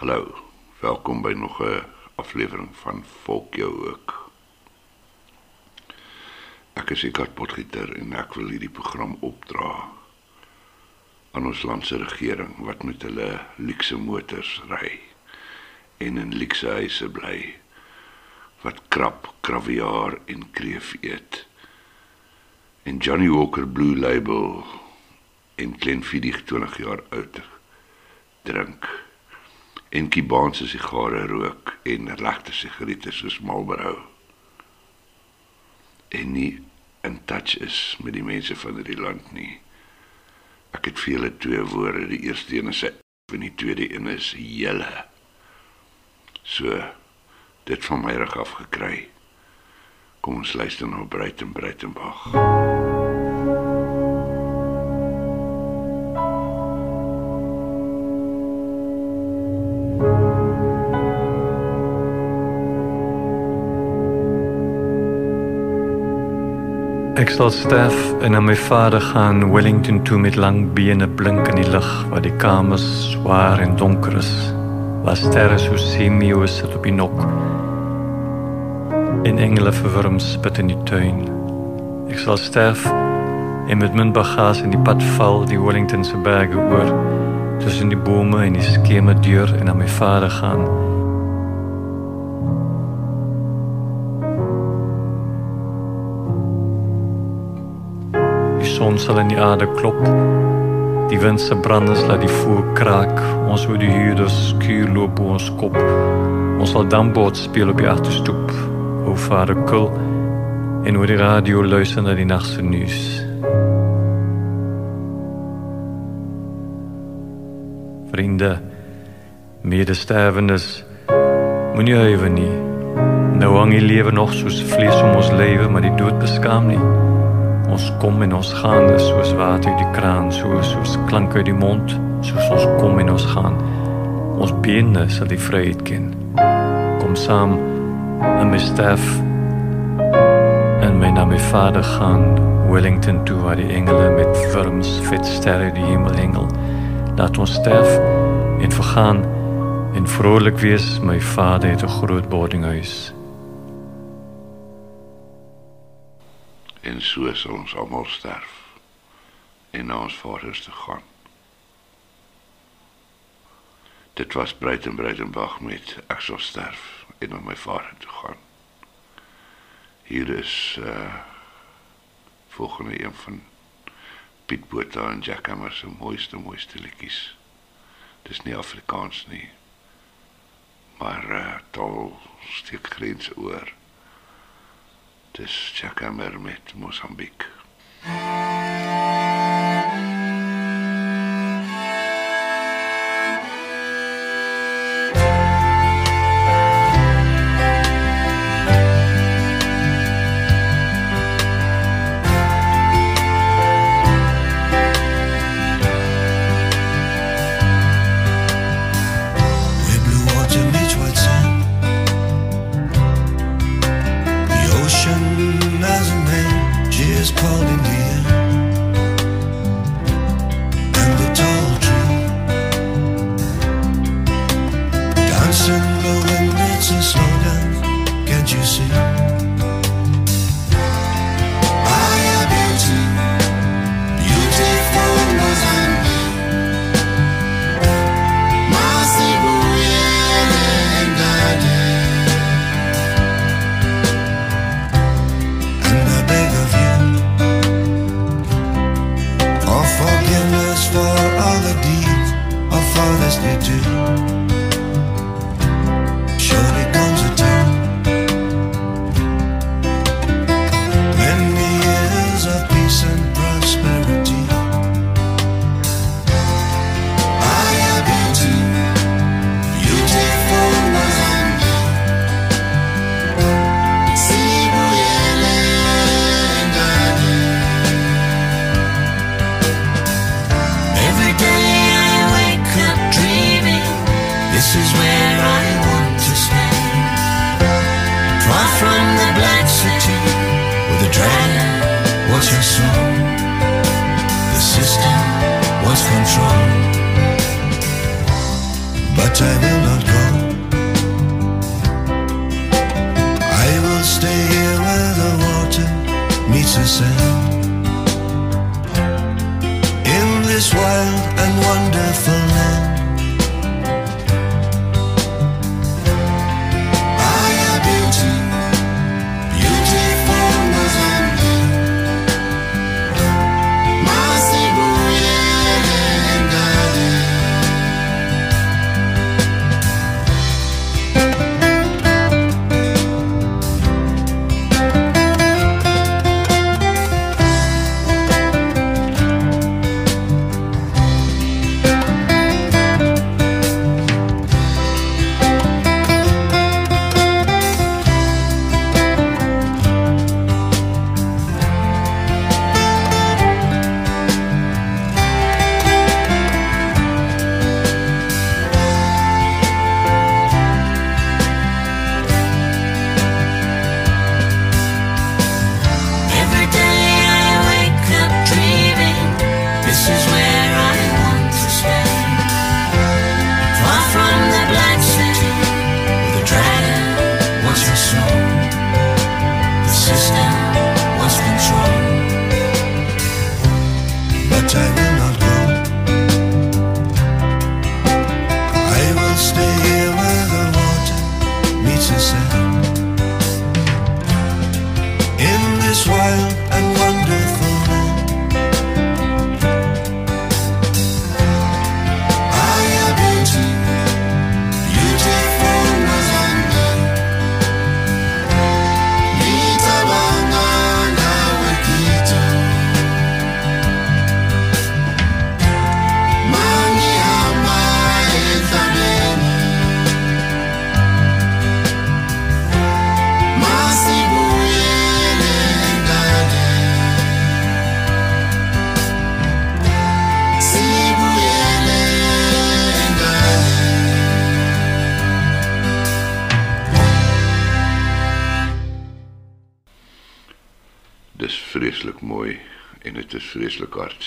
Hallo. Welkom by nog 'n aflewering van Volk jou ook. Ek is Eckart Potgieter en ek wil hierdie program opdra aan ons land se regering wat met hulle luukse motors ry en in luukse huise bly wat krap, kraviaar en kreef eet. En Johnny Walker Blue Label en Glenfiddich 20 jaar oud drink en Kubaanse sigare rook en regte sigarette soos Marlboro. En nie in touch is met die mense van hierdie land nie. Ek het vir julle twee woorde, die eerste een is en die tweede een is julle. So dit van my reg af gekry. Kom ons luister na Breiten Breitenbach. Ek sal sterf en na my vader gaan Wellington toe met lang bene blink in die lig waar die kamers swaar en donker is. Waar sterre so semio sit op die nok. En engele verwurm spit in die tuin. Ek sal sterf en met my bagasie in die pad val die Wellington se berge oor tussen die bome en die skeme deur en na my vader gaan. Son sal in die aarde klop. Die wind se brandes laat die voer kraak. Ons hoor die huurders skuur loop op ons kop. Ons sal dambord speel op die agterstoep. O vader kul en oor die radio luister na die nagse nuus. Vriende, medestervendes, moenie huiwer nie. Nou hang die lewe nog soos vlees om ons lewe, maar die dood beskaam nie. Ons kom en ons gaan soos water uit die kraan, soos soos klank uit die mond, soos ons kom en ons gaan. Ons bene sal die vryheid ken. Kom saam en my sterf en my na my vader gaan Wellington toe waar die engele met vorms vet sterre die hemel hengel. Laat ons sterf en vergaan en vrolik wees my vader het 'n groot boardinghuis. En so sal ons almal sterf en na ons vaders te gaan. Dit was Breiten Breitenbach met ek sal sterf en na my vader toe gaan. Hier is uh volgende een van Piet Botha en Jack Hammer se mooiste mooiste liedjies. Dis nie Afrikaans nie. Maar uh tol steek grense oor. Dis Jackamer met the wind. It's a slow dance. Can't you see? I am beautiful Mozambique. And I beg of you for forgiveness for all the deeds fathers do.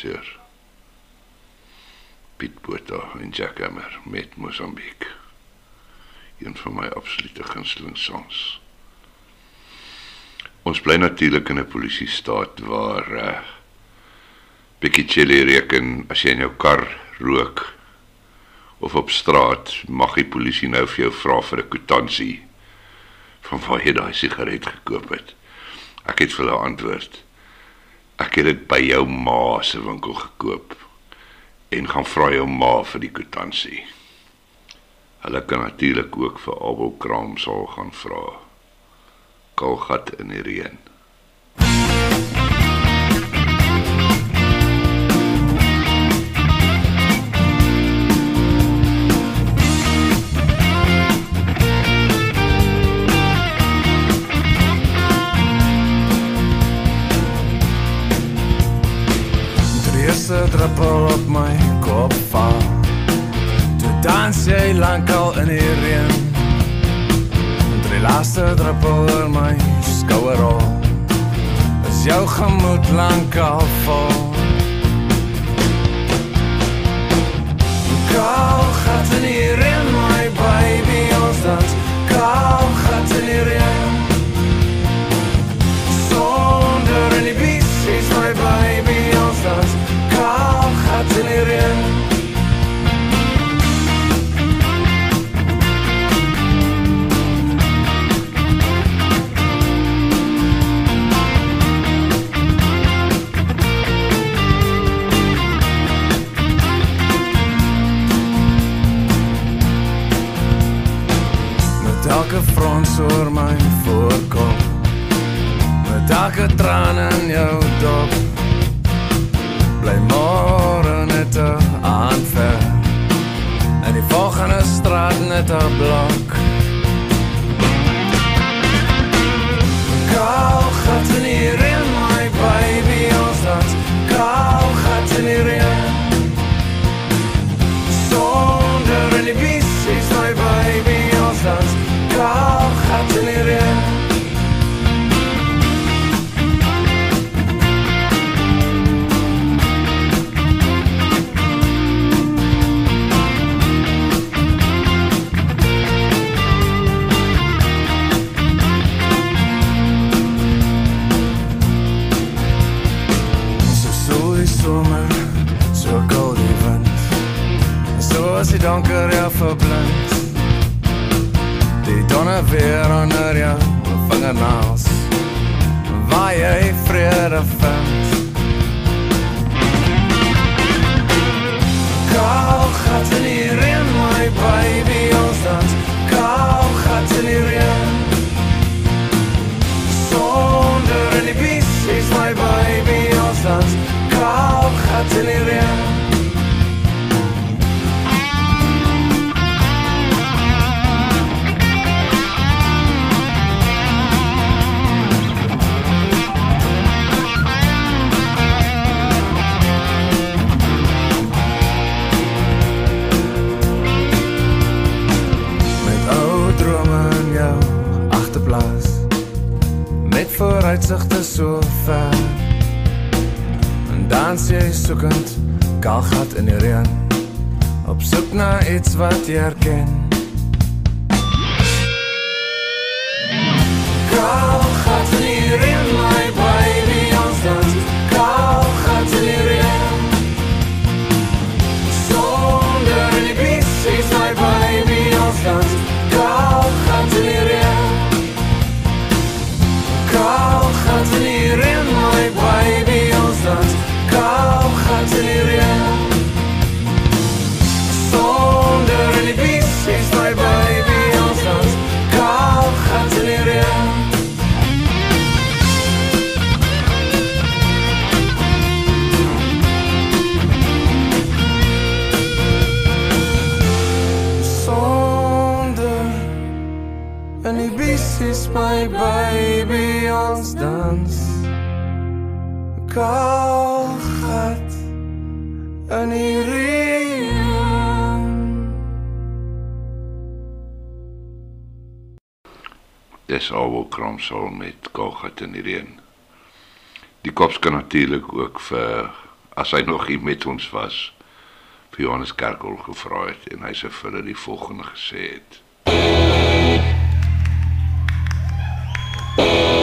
Hartseer. Piet Botha en Jack Hammer met Mosambiek. Een van my absolute gunsteling songs. Ons bly natuurlik in 'n polisie staat waar uh bietjie chili reken as jy in jou kar rook of op straat mag die polisie nou vir jou vra vir 'n kwitansie van waar jy daai sigaret gekoop het. Ek het vir hulle antwoord. Ek het dit by jou ma se winkel gekoop en gaan vra jou ma vir die kwitansie. Hulle kan natuurlik ook vir Abel Kraam sal gaan vra. Kalgat in die reën. Dans jy lankal in die reën. Die laaste druppel oor my skouer rol Is jou gemoed lankal vol. Kaal gat in die reën my baby ons dans. Kaal gat in die reën. Sonder in die bies is my baby ons dans. Kaal gat in die reën elke frons oor my voorkop Met elke traan in jou dop. Bly môre net 'n aanver En die volgende straat net 'n blok. Kaal gat in die reën my baby ons dans Kaal gat in die reën. Sonder in die bies is my baby ons dans Gat in die reën donker jou verblind Die donne weer onder jou vingernaals Waar jy vrede vind Kaal gat in die reën my baby ons dans. Kaal gat in die reën. Sonder in die bies my baby ons dans. Kaal gat in die reën vooruitsigte so ver. En dan sê jy soekend kalgat in die reën op soek na iets wat jy herken kalgat in die reën Dis alwel kramsal met Kalgat in die reën. Die kops kan natuurlik ook vir as hy nog hier met ons was vir Johannes Kerkol gevra het en hy sê vir hulle die volgende gesê het. Almal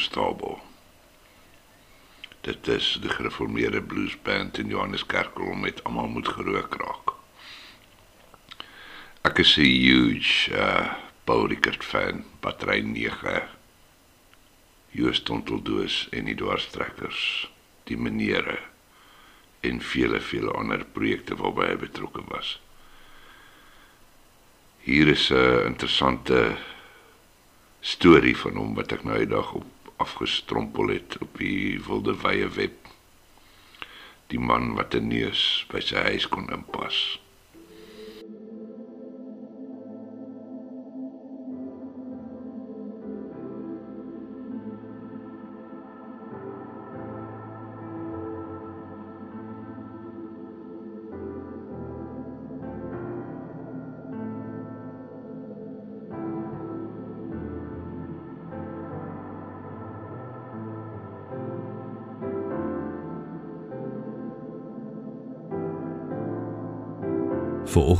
constable. Dit is die gereformeerde bluesband in Johanneskerk met almal moet gerook raak. Ek is 'n huge uh Paul Rickert fan, battery 9. Joos Tonteldoos en die dwarstrekkers, die menere en vele vele ander projekte waarby hy betrokke was. Hier is 'n interessante storie van hom wat ek nou eendag op afgestrompel het op die wilde wye web. Die man wat 'n neus by sy huis kon inpas.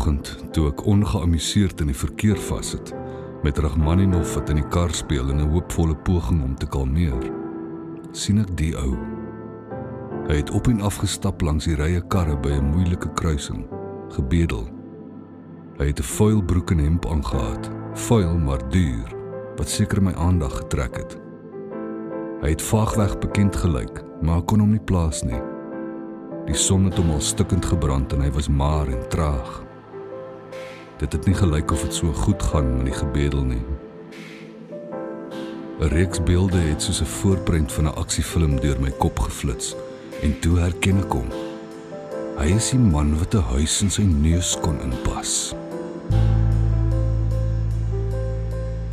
Vooroggend, toe ek ongeamuseerd in die verkeer vassit, met Rachmaninov wat in die kar speel in 'n hoopvolle poging om te kalmeer, sien ek die ou. Hy het op en af gestap langs die rye karre by 'n moeilike kruising, gebedel. Hy het 'n vuil broek en hemp aangetree, vuil maar duur, wat seker my aandag getrek het. Hy het vaagweg bekend gelyk, maar ek kon hom nie plaas nie. Die son het hom al stikkend gebrand en hy was maar en traag. Dit het nie gelyk of dit so goed gaan met die gebedel nie. 'n Reeks beelde het soos 'n voorprent van 'n aksiefilm deur my kop geflits en toe herken ek hom. Hy is die man wat 'n huis in sy neus kon inpas.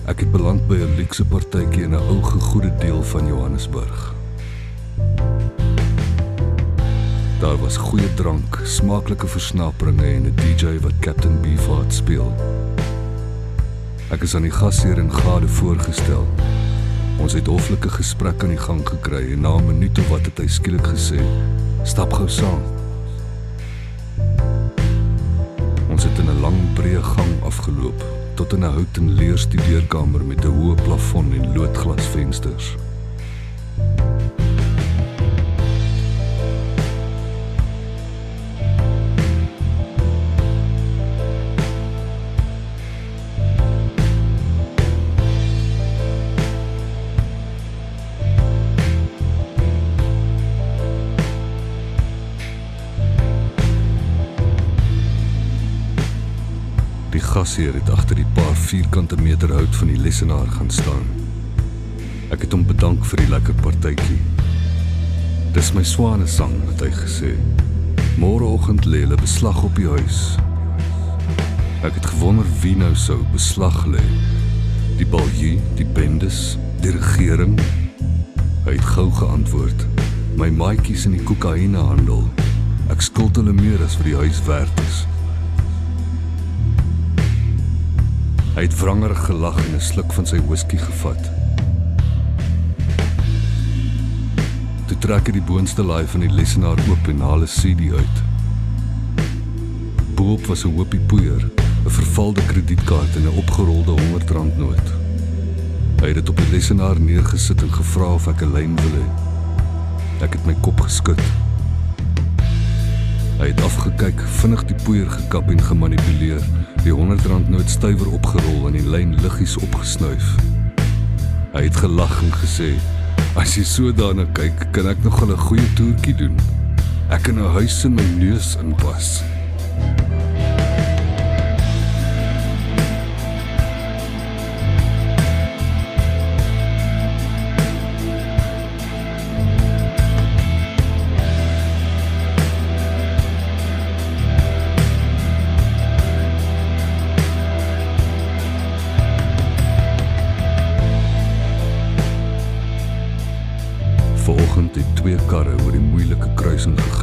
Ek het beland by 'n luukse partytjie in 'n ou gegoede deel van Johannesburg. Daar was goeie drank, smaaklike versnaperinge en 'n DJ wat Captain Beefheart speel. Ek is aan die gasheer en gade voorgestel. Ons het hoflike gesprek aan die gang gekry en na 'n minuut of wat het hy skielik gesê: "Stap gou saam." Ons het in 'n lang breë gang afgeloop tot in 'n houten leer studeerkamer met 'n hoë plafon en loodglasvensters. Die gasheer het agter die paar vierkante meter hout van die lesenaar gaan staan. Ek het hom bedank vir die lekker partytjie. Dis my swane sang, het hy gesê. Môreoggend lê hulle beslag op die huis. Ek het gewonder wie nou sou beslag lê. Die balju, die bendes, die regering. Hy het gou geantwoord: "My maatjies in die kokainhandel. Ek skuld hulle meer as vir die huis werd is." Hy het wrangerig gelag en 'n sluk van sy whisky gevat. Toe trek hy die boonste laai van die lesenaar oop en haal 'n CD uit. Boop was 'n hoopie poeier, 'n vervalde kredietkaart en 'n opgerolde R100 noot. Hy het dit op die lesenaar neergesit en gevra of ek 'n lyn wil hê. Ek het my kop geskud. Hy het afgekyk, vinnig die poeier gekap en gemanipuleer, die R100 noot stywer opgerol en die lyn liggies opgesnuif. Hy het gelag en gesê: "As jy so daarna kyk, kan ek nog 'n goeie toertjie doen. Ek kan 'n huis in my neus inpas."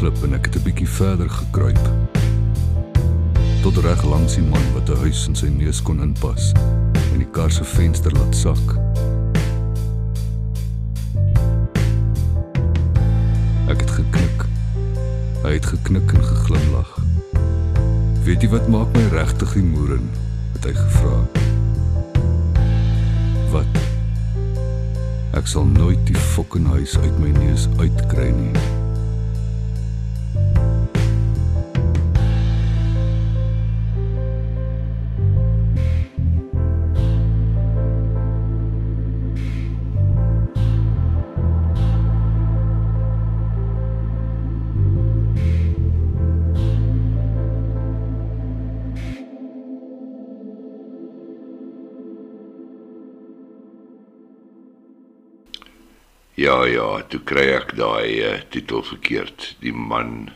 Geglip en ek het 'n bietjie verder gekruip. Tot reg langs die man wat 'n huis in sy neus kon inpas en die kar se venster laat sak. Ek het geknik. Hy het geknik en geglimlag. Weet jy wat maak my regtig die moeren? het hy gevra. Ek sal nooit die fucking huis uit my neus uitkry nie. Ja, ja, toe kry ek daai uh, titel verkeerd. Die man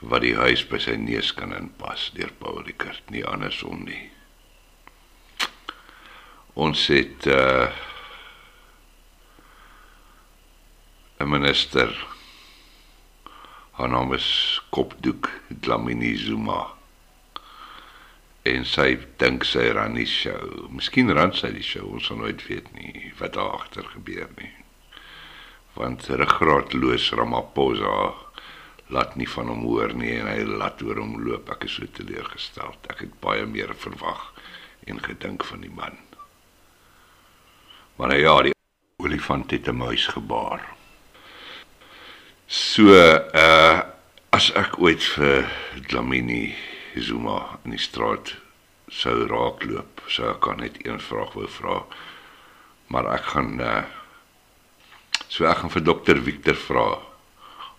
wat die huis by sy neus kan inpas deur Paul Rickert, nie andersom nie. Ons het uh 'n minister. Haar naam is Kopdoek Dlamini Zuma. En sy dink sy ran die show. Miskien ran sy die show, ons sal nooit weet nie wat daar agter gebeur nie want ruggraatloos Ramaphosa laat nie van hom hoor nie en hy laat oor hom loop. Ek is so teleurgestel. Ek het baie meer verwag en gedink van die man. Maar nou ja, die olifant het 'n muis gebaar. So uh as ek ooit vir Dlamini Zuma in die straat sou raakloop, sou ek net een vraag wou vra. Maar ek gaan uh So ek gaan vir dokter Victor vra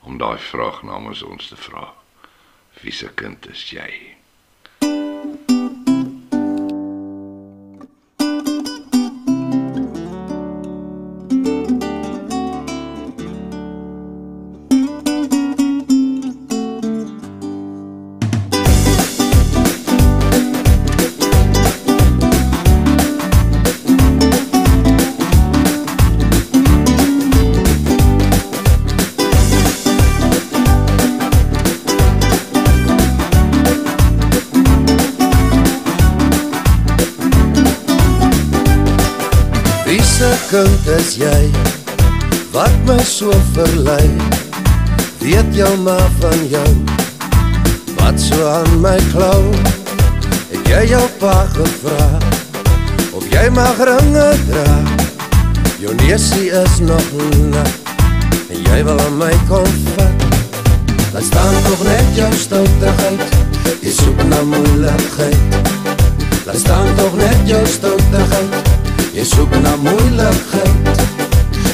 om daai vraag namens ons te vra. Wie se kind is jy? Se kind is jy? Wat my so verlei? Weet jou maar van jou. Wat so aan my klou? Het jy jou pa gevra of jy mag ringe dra? Jou neusie is nog nat en jy wil aan my kom vat. Laat staan tog net jou stoutigheid. Jy soek na moeilikheid. Laat staan tog net jou stoutigheid. Jy soek na moeilikheid.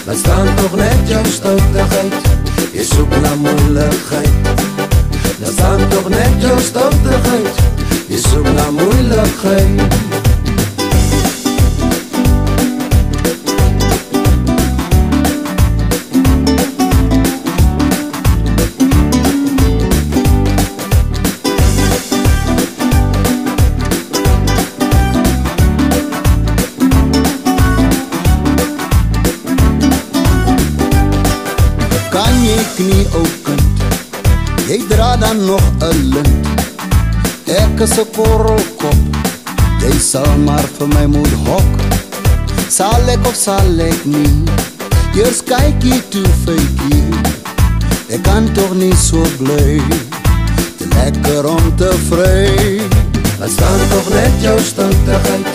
Laat staan tog net jou stoutigheid. Jy soek na moeilikheid. Laat staan tog net jou stoutigheid. Jy soek na moeilikheid. Knie ou kind Jy dra dan nog 'n lint. Ek is 'n korrelkop. Jy sal maar vir my moet hok. Sal ek of sal ek nie? Eers kyk jy toe fykie Ek kan toch nie so bly. Te lekker om te vry. Laat staan tog net jou stoutigheid.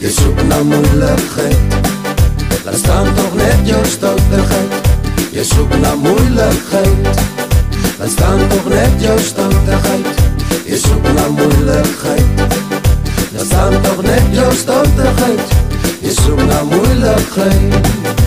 Jy soek na moeilikheid. Laat staan tog net jou stoutigheid. Jy soek na moeilikheid. Laat staan tog net jou stoutigheid. Jy soek na moeilikheid. Laat staan tog net jou stoutigheid. Jy soek na moeilikheid.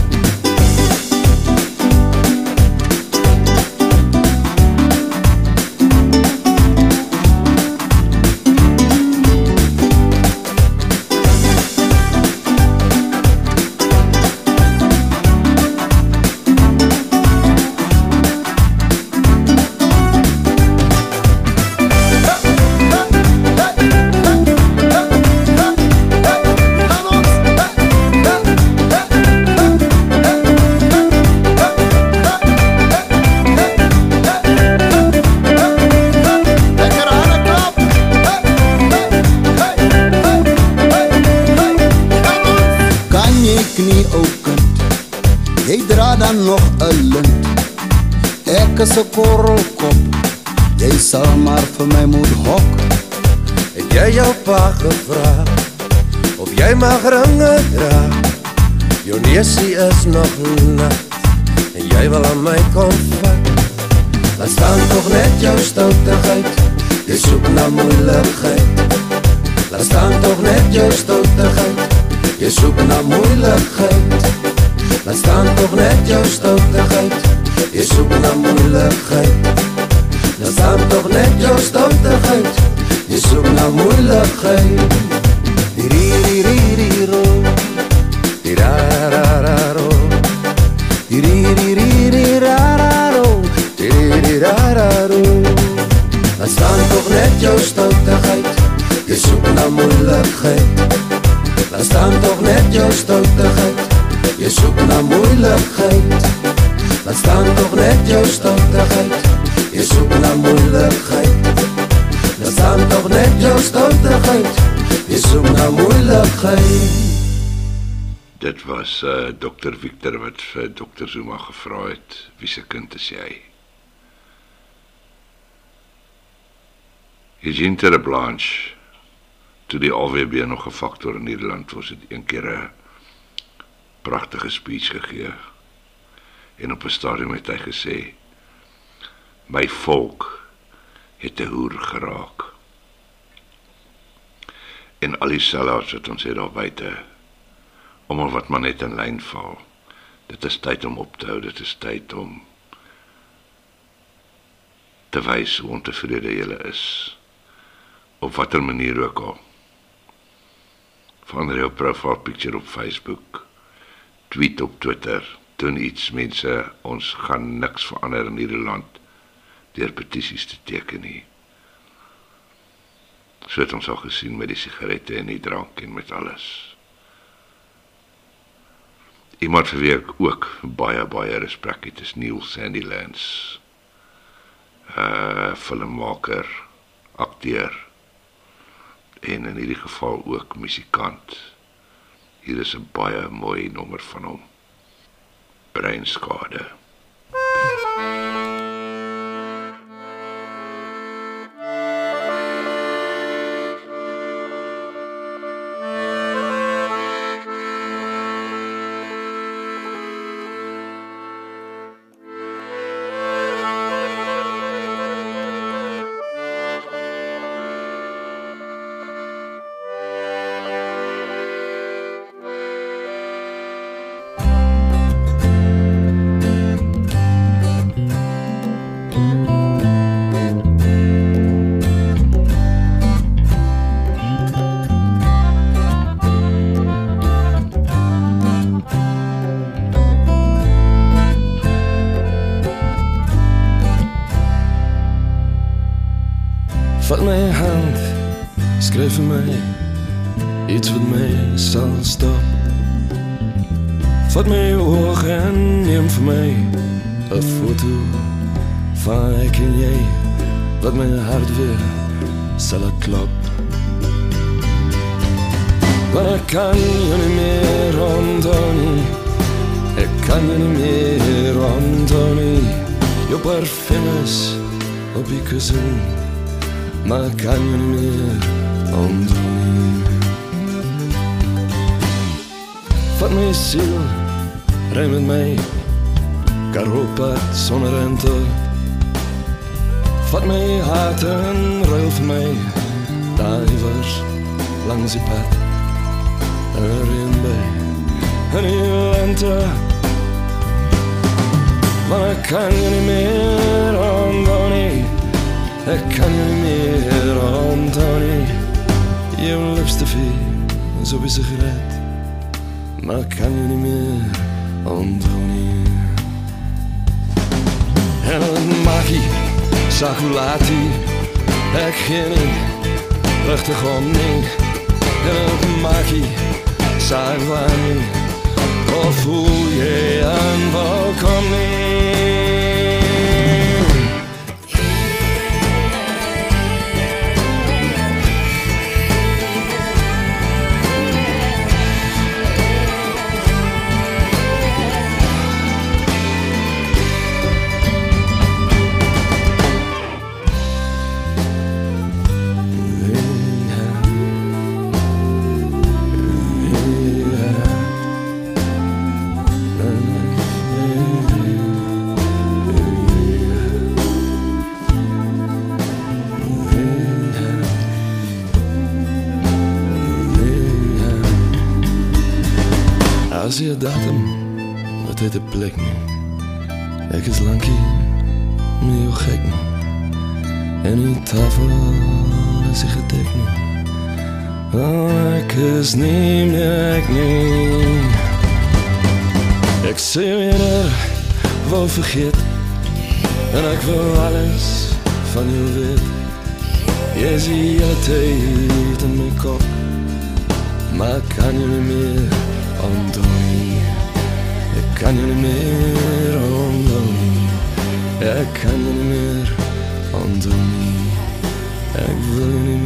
'n korrelkop Jy sal maar vir my moet hok Het jy jou pa gevra of jy mag ringe dra? Jou neusie is nog nat en jy wil aan my kom vat. Laat staan tog net jou stoutigheid. Jy soek na moeilikheid. Laat staan tog net jou stoutigheid. Jy soek na moeilikheid. Laat staan tog net jou stoutigheid. Jy soek na moeilikheid. Laat staan tog net jou stoutigheid. Jy soek na moeilikheid. Di ri ri ri ri ro. Di ra ra ra ro. Di ri ri ri ri ra ra ro. Di ri ri ra ra ro. Laat staan tog net jou stoutigheid. Jy soek na moeilikheid. Laat staan tog net jou stoutigheid. Jy soek na moeilikheid. Laat staan tog net jou stoutigheid. Jy soek na moeilikheid. Laat staan tog net jou stoutigheid. Jy soek na moeilikheid. Dit was uh, dokter Victor wat vir dokter Zuma gevra het, wie se kind is jy? Eugene Terreblanche toe die AWB nog 'n faktor in Nederland was het een keer 'n pragtige speech gegee. En op 'n stadium het hy gesê: "My volk het 'n hoer geraak." En al die selfs wat ons het daar buite om wat maar net in lyn val. Dit is tyd om op te hou, dit is tyd om te wys hoe ontevrede jy is op watter manier ook al. Van jou profile picture op Facebook, tweet op Twitter, doen iets mense, ons gaan niks verander in hierdie land deur petisies te teken nie. So het ons al gesien met die sigarette en die drank en met alles. Iemand vir wie ek ook baie baie respek het is Neil Sandilands. Uh filmmaker, akteur en in hierdie geval ook musikant. Hier is 'n baie mooi nommer van hom. Breinskade. 'n plek nie. Ek is lankie met jou gek nie. En die tafel is hy gedek. Oh, ek is nie meer ek nie. Ek sê weer wou vergeet en ek wil alles van jou weet. Jy is die hele tyd in my kop, maar kan jou nie meer onthou nie. Ek kan jou nie meer onthou nie. Ek kan jou nie meer onthou nie. Ek wil jou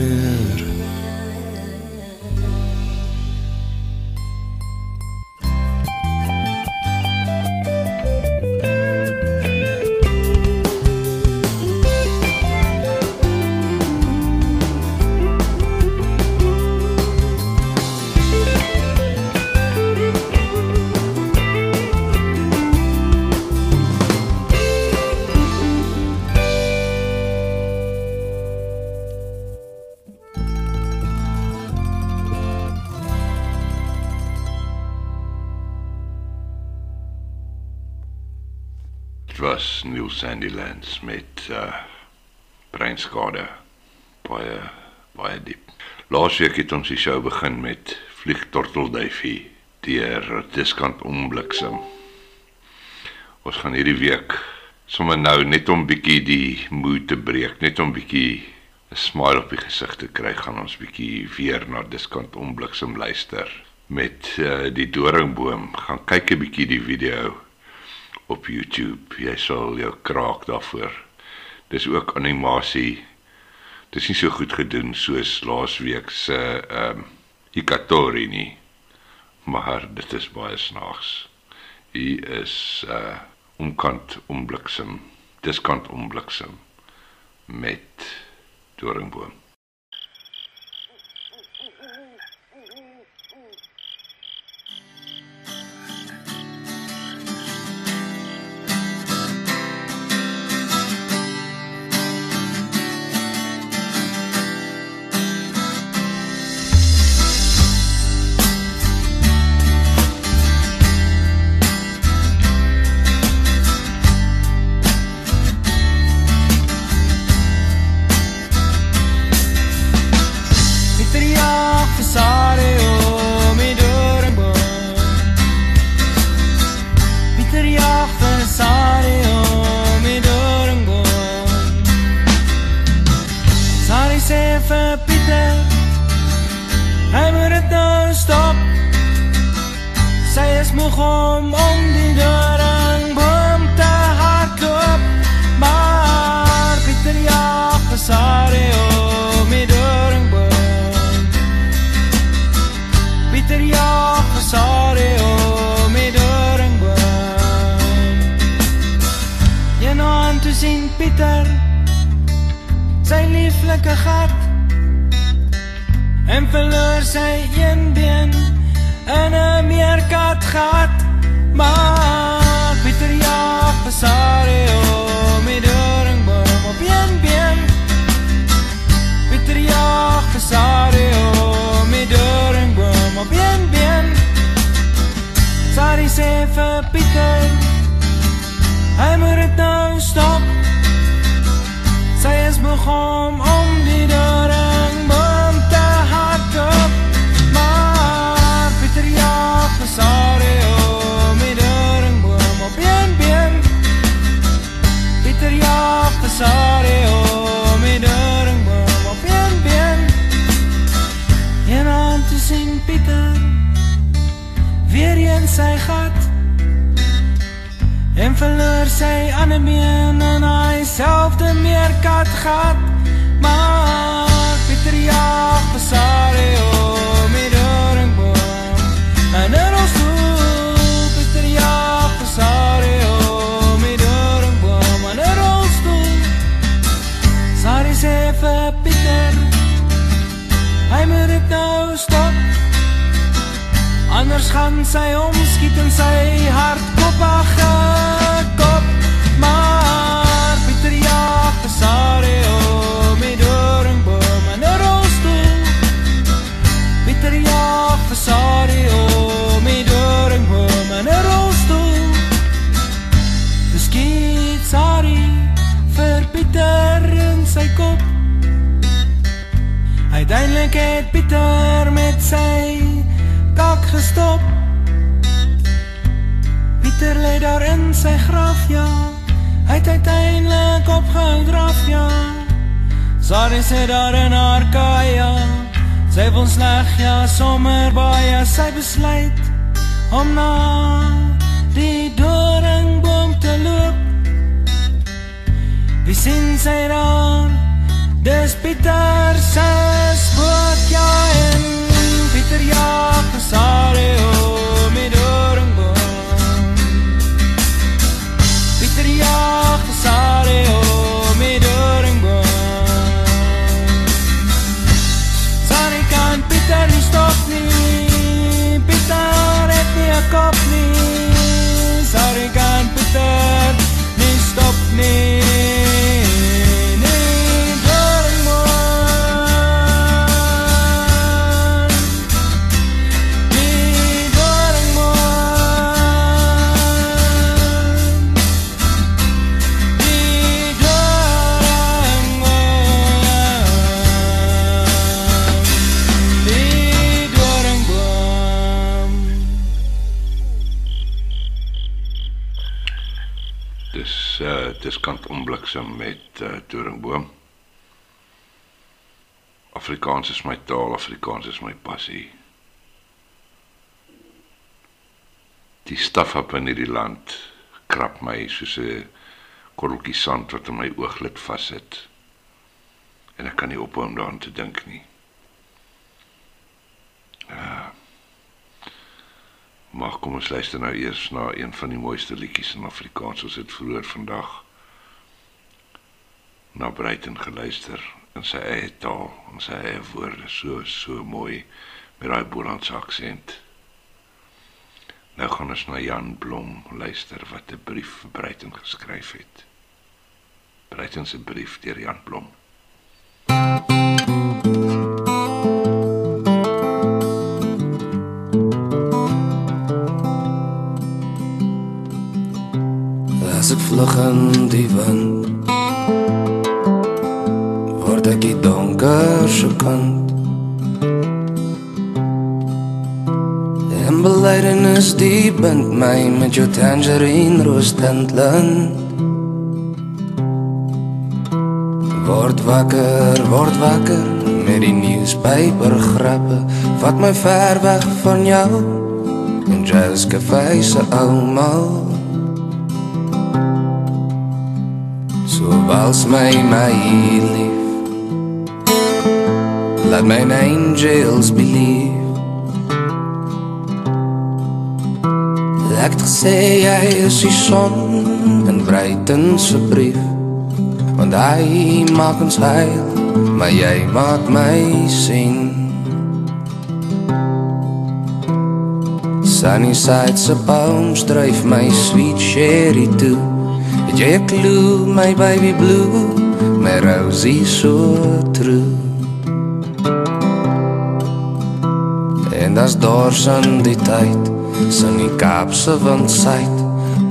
Laasweek het ons die show begin met Vliegtortelduifie deur Diskant Ombliksem. Ons gaan hierdie week sommer nou net om bietjie die moed te breek, net om bietjie 'n smile op die gesig te kry, gaan ons bietjie weer na Diskant Ombliksem luister met uh, die doringboom. Gaan kyk 'n bietjie die video op YouTube. Jy sal jou kraak daarvoor. Dis ook animasie. Dis nie so goed gedoen soos laasweek se ehm um, Ikatori nie. Maar dit is baie snaaks. Hier is uh omkant ombliksem. Diskant ombliksem met doringboom. Maar Pieter jag vir sare och med dörrenboom op een been. Pieter jag vir sare och med dörrenboom op een been. Sari sê vir Pieter Hy moet dit nou stop. Sy is moeg om om selfde meerkat gat Maar Pieter jag vir Sari om die dörrenboom En in ons stoel Pieter jag vir Sari om die dörrenboom En in ons stoel Sari sê vir Pieter Hy moet dit nou stop Anders gaan sy omskiet Pieter met sy kak gestop. Pieter lê daar in sy graf ja. Hy het uiteindelik opgehou draf ja. Sorry sê daar in haar kaja. Sy wil sleg ja sommer baie sy besluit om na die doringboom te loop. Wie sien sy daar? Dis Pieter se spook ja en Pieter ja kant onbliksem met uh doringboom. Afrikaans is my taal, Afrikaans is my passie. Die staf op in hierdie land krap my soos 'n korreltjie sand wat in my ooglid vassit. En ek kan nie ophou om daaraan te dink nie. Ja. Maar kom ons luister nou eers na een van die mooiste liedjies in Afrikaans. Ons het vroeër vandag na Breiten geluister in sy eie taal, in sy eie woorde, so so mooi met daai Bolandse aksent. Nou gaan ons na Jan Blom luister wat 'n brief vir Breiten geskryf het. Breiten se brief deur Jan Blom. As ek vlug in die wind donker se kant En belydenis die bind my met jou tangerine roos tintland Word wakker, word wakker met die newspaper grappe. Vat my ver weg van jou en jazz café se almal. So wals my my lief Laat my angels believe. Ek gesê jy is die son in Breiten se brief Want hy maak ons heil Maar jy maak my sien. Sunnyside se palms dryf my sweet sherry toe. Het jy 'n clue my baby blue? My Rosie so true En as dors aan die tyd Sin die Kaapse windsuit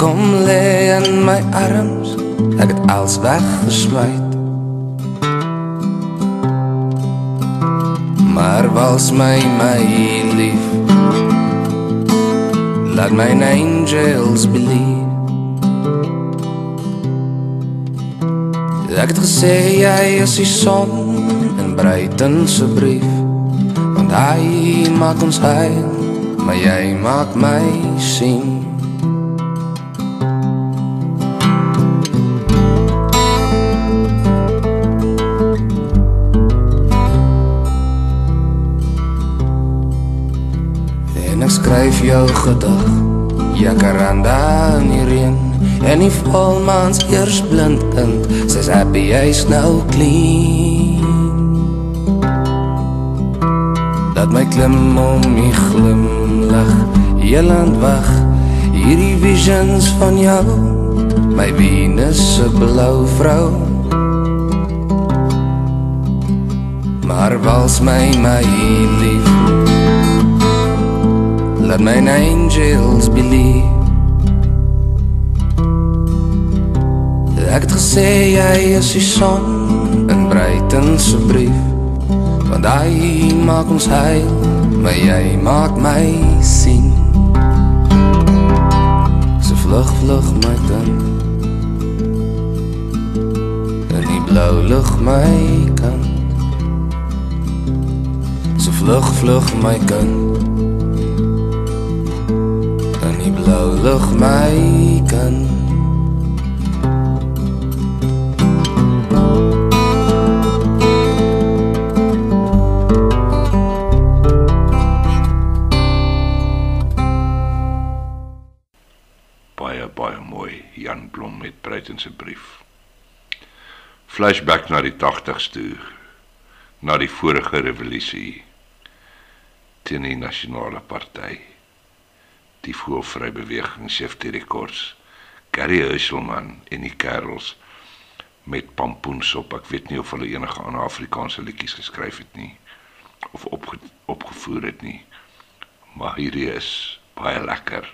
Kom lê in my arms Ek het alles weggesluit. Maar wals my my lief Laat my angels believe Ek het gesê jy is die son in Breiten se brief Want hy maak ons heil, maar jy maak my sien. En ek skryf jou gedag Jacaranda in die reën En die volmaans eers blind kind Sy's happy hy's nou clean Dat my klim om die glimlach. Heeland wag Hierdie visions van jou. My Venus se blou vrou. Maar wals my my lief. Laat my angels believe Ek het gesê jy is die son in Breiten se brief Want hy maak ons heil Maar jy maak my sien. So vlug vlug my kind. In die blauw lucht my kind. So vlug vlug my kind. In die blauw lucht my kind Flashback na die 80s toe. Na die vorige revolusie teen die nasionale party. Die voelvrybeweging Safety Records. Gary Husselman en die kerels met pampoensop. Ek weet nie of hulle enige ander Afrikaanse liedjies geskryf het nie of opge, opgevoer het nie. Maar hierdie is baie lekker.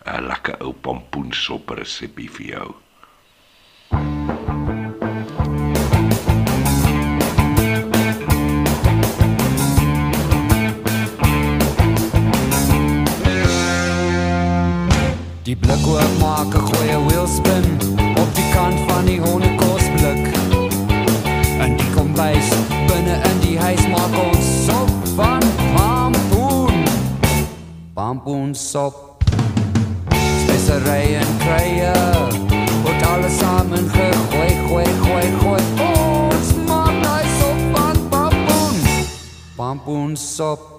'n lekker ou pampoensop resepie vir jou. Die blik oopmaak 'n goeie wheelspin op die kant van die hondekosblik. En die kombuis binne in die huis maak ons sop van pampoen. Pampoensop. Speserye en kruie word alles samen gegooi, gooi, gooi, gooi. Ons maak daai sop van pampoen. Pampoensop. Een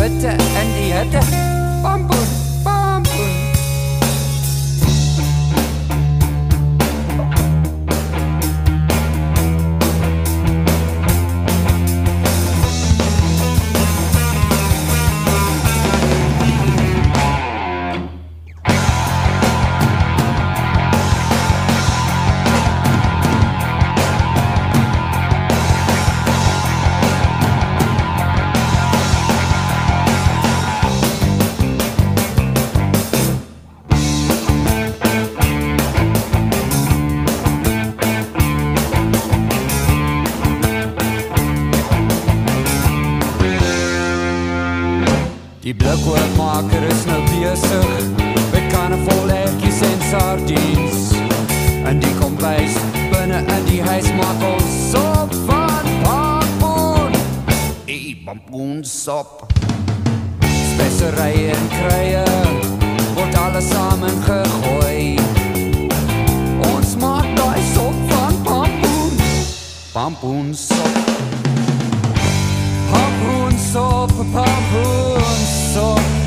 bitte in blikkoopmaker is nou besig met karnavalletjies en sardiens. En die kombuis binne in die huis maak ons sop van pampoen. Ey, pampoensop. Speserye en kruie word alles samen gegooi. Ons maak daai sop van pampoen. Pampoensop. Pampoensop, pampoensop. Pampoensop.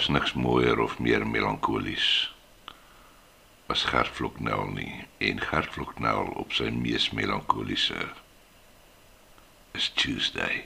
was niks mooier of meer melankolies as Gert Floknel nie. En Gert Floknel op sy mees melankoliese is Tuesday.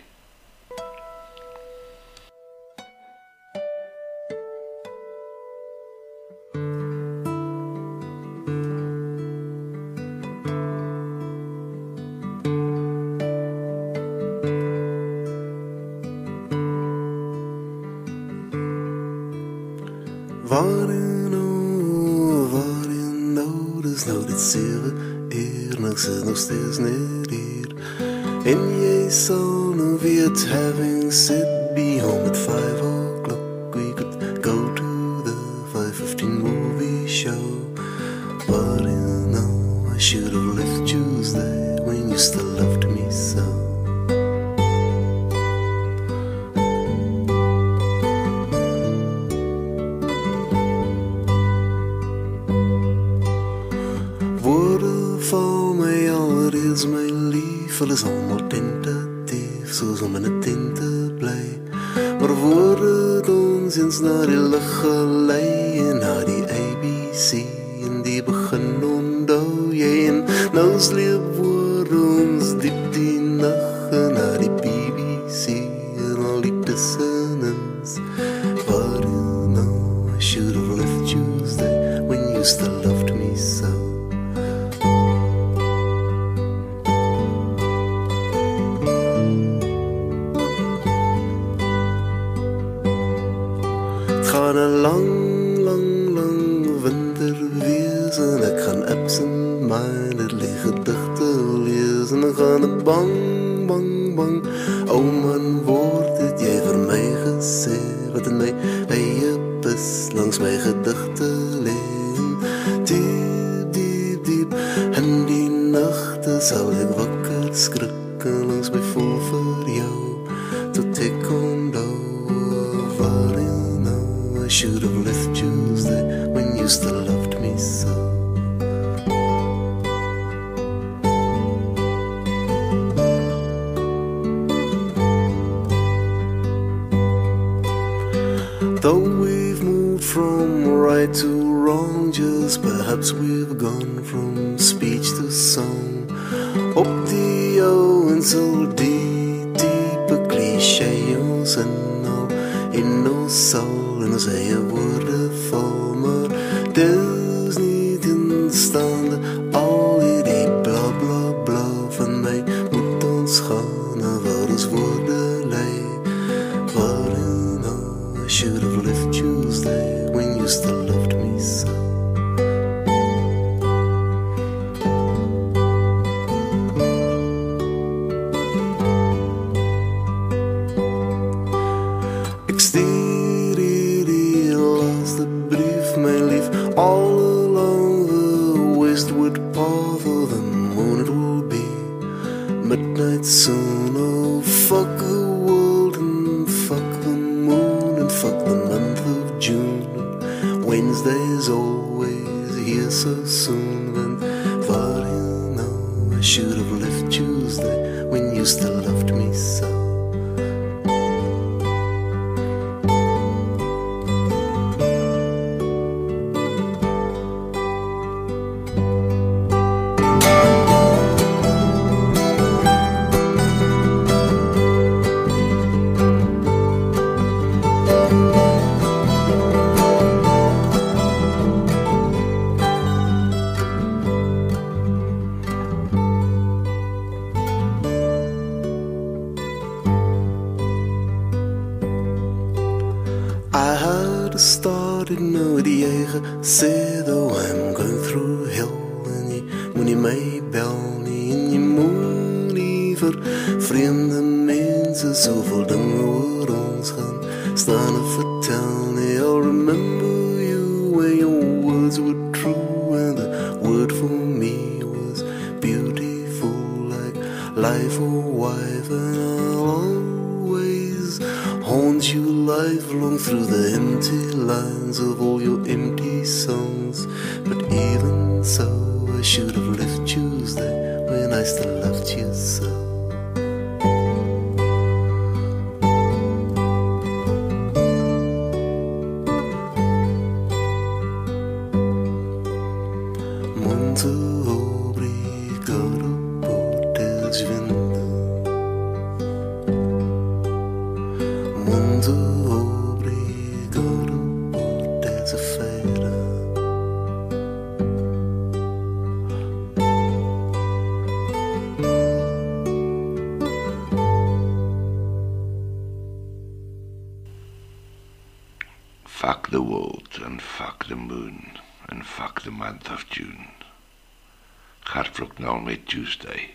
Nou met Tuesday.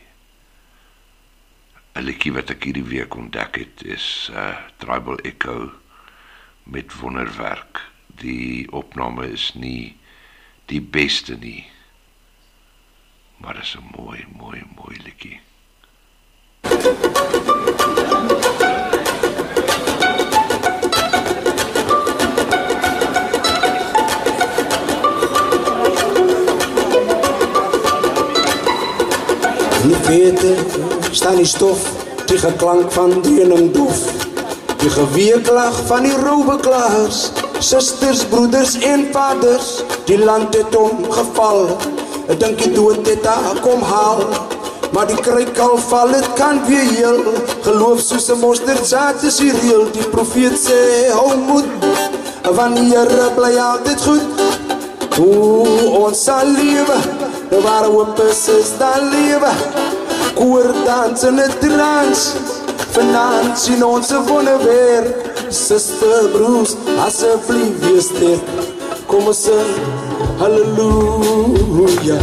'n Liedjie wat ek hierdie week ontdek het is uh Tribal Echo met wonderwerk. Die opname is nie die beste nie. Maar dit is 'n mooi, mooi, In die vete staan die stof, die geklank van dreuning dof. Die geweeklag van die roubeklaars, susters, broeders en vaders, die land het omgeval. Ek dink die dood het haar kom haal. Maar die kruik al val, het kan weer heel Geloof soos een mosterdzaad is hier heel Die profeet sê, hou moed Wanneer bly altyd goed Hoe ons sal lewe Waar hoop is, is daar lewe Koor dans in het trans Vanavond sien ons een wonderwerk. Sister broers, asseblief wees sterk. Kom ons sing, halleluja.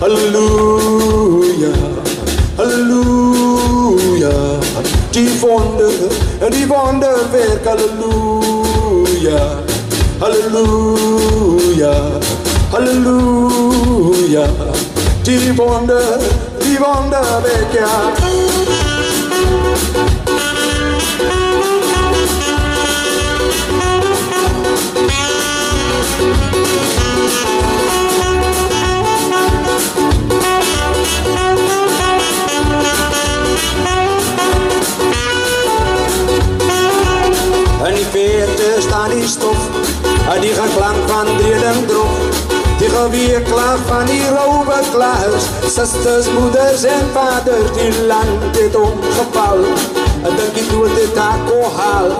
Halleluja, halleluja. Die wonder, die wonderwerk. Halleluja, halleluja. Halleluja. Die wonder, die wonderwerk ja. In die verte staan die stof Uit die geklank van dreding droog Die geweerklag van die rouweklaars Sisters, moeders en vaders Die land het omgeval Ek dink die dood het haar kon haal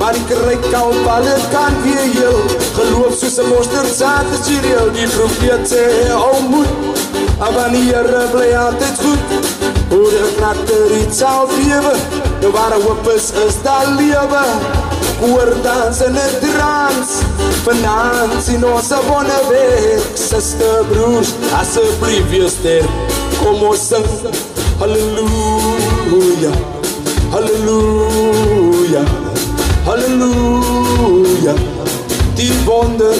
Maar die kruik al val het kan weer heel Geloof soos een mosterdzaad is hier heel Die profeet sê hou moed En wanneer bly altyd goed Hoe die knakker iets sal lewe De ware hoop is, is daar lewe Koor dans in het trans Vanavond sien ons een wonderwerk Sister broers, asseblief wees sterk. Kom ons sing. Halleluja. Halleluja. Halleluja. Die wonder,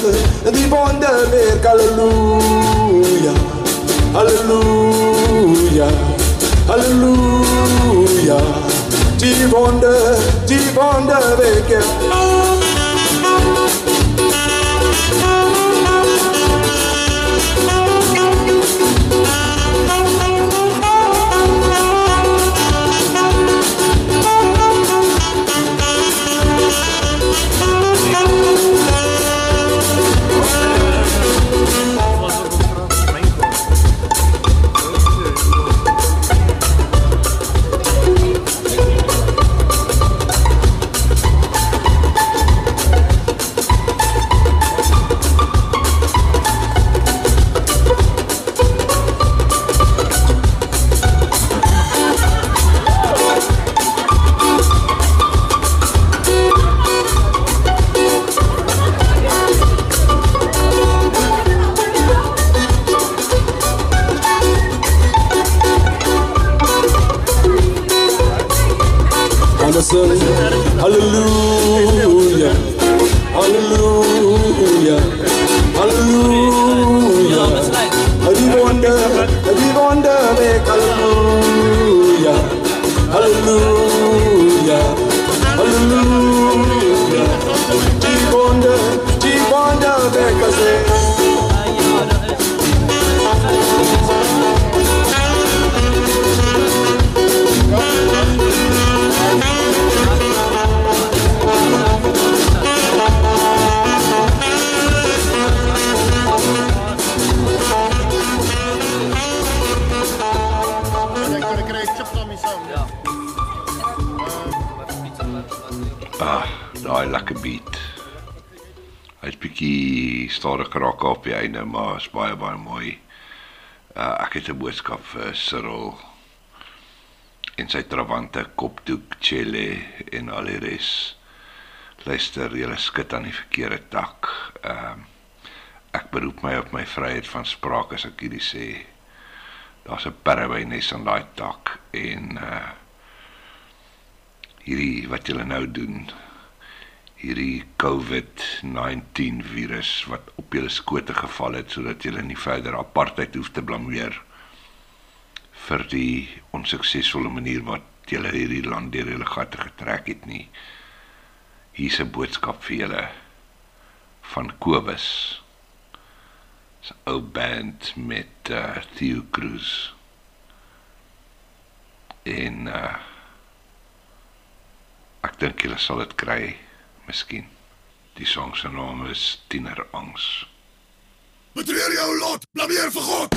die wonderwerk Halleluja. Halleluja. Halleluja Die wonder, die know stadig geraak op die einde, maar is baie baie mooi. Uh, ek het 'n boodskap vir Cyril en sy trawante kopdoek, chelle en al die res. Luister, jy skit aan die verkeerde tak. Ehm uh, ek beroep my op my vryheid van spraak as ek hierdie sê. Daar's 'n perwynes aan daai tak en uh hierdie wat julle nou doen hierdie COVID-19 virus wat op julle skote geval het sodat julle nie verder apartheid hoef te blameer vir die onsuksesvolle manier wat julle hierdie land deur hulle gatte getrek het nie. Hier's 'n boodskap vir julle van Kobus. 'n ou band met uh, Theo Cruz. En uh ek dink julle sal dit kry, miskien. Die song se naam is Tienerangs. Betreur jou lot, blameer vir God.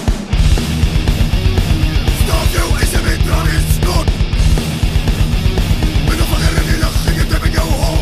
Stop jou is 'n metralis snot. Met 'n vinger in die lug, ek het dit in jou hol.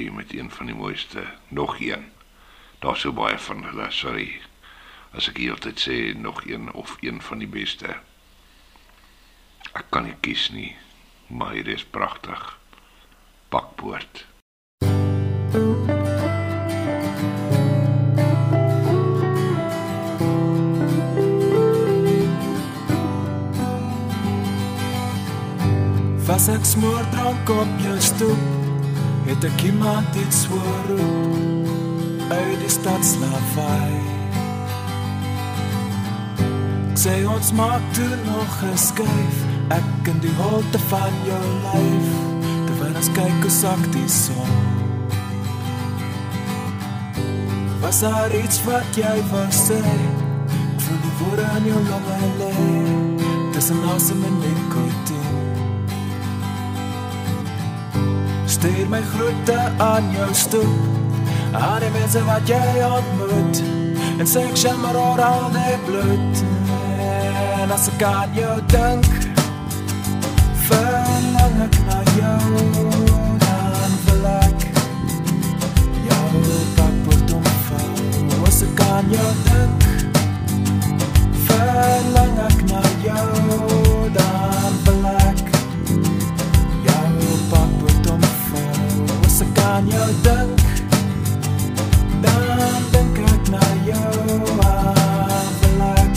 Riculatti met een van die mooiste, nog een. Daar's so baie van hulle, sorry. As ek heeltyd sê nog een of een van die beste. Ek kan nie kies nie, maar hier is pragtig. Pakpoort. Was ek smoor drank op jou stoep Het ek iemand iets hoor roep Uit die stadslawaai sê ons maak toe nog geskuif Ek in die holte van jou lyf. Terwyl ons kyk hoe sak die son. Was daar iets wat jy wou sê? Ek voel die woorde in jou longe lê. Tussen asem en nikotien Stuur my groete aan jou stoep. Aan die mense wat jy ontmoet En sê ek jammer oor al die bloed. En as ek aan jou dink Verlang ek na jou. Dan wil ek Jou pakpoort omvou As ek aan jou dink Verlang ek na jou aan jou dink Dan dink ek na jou aan wil ek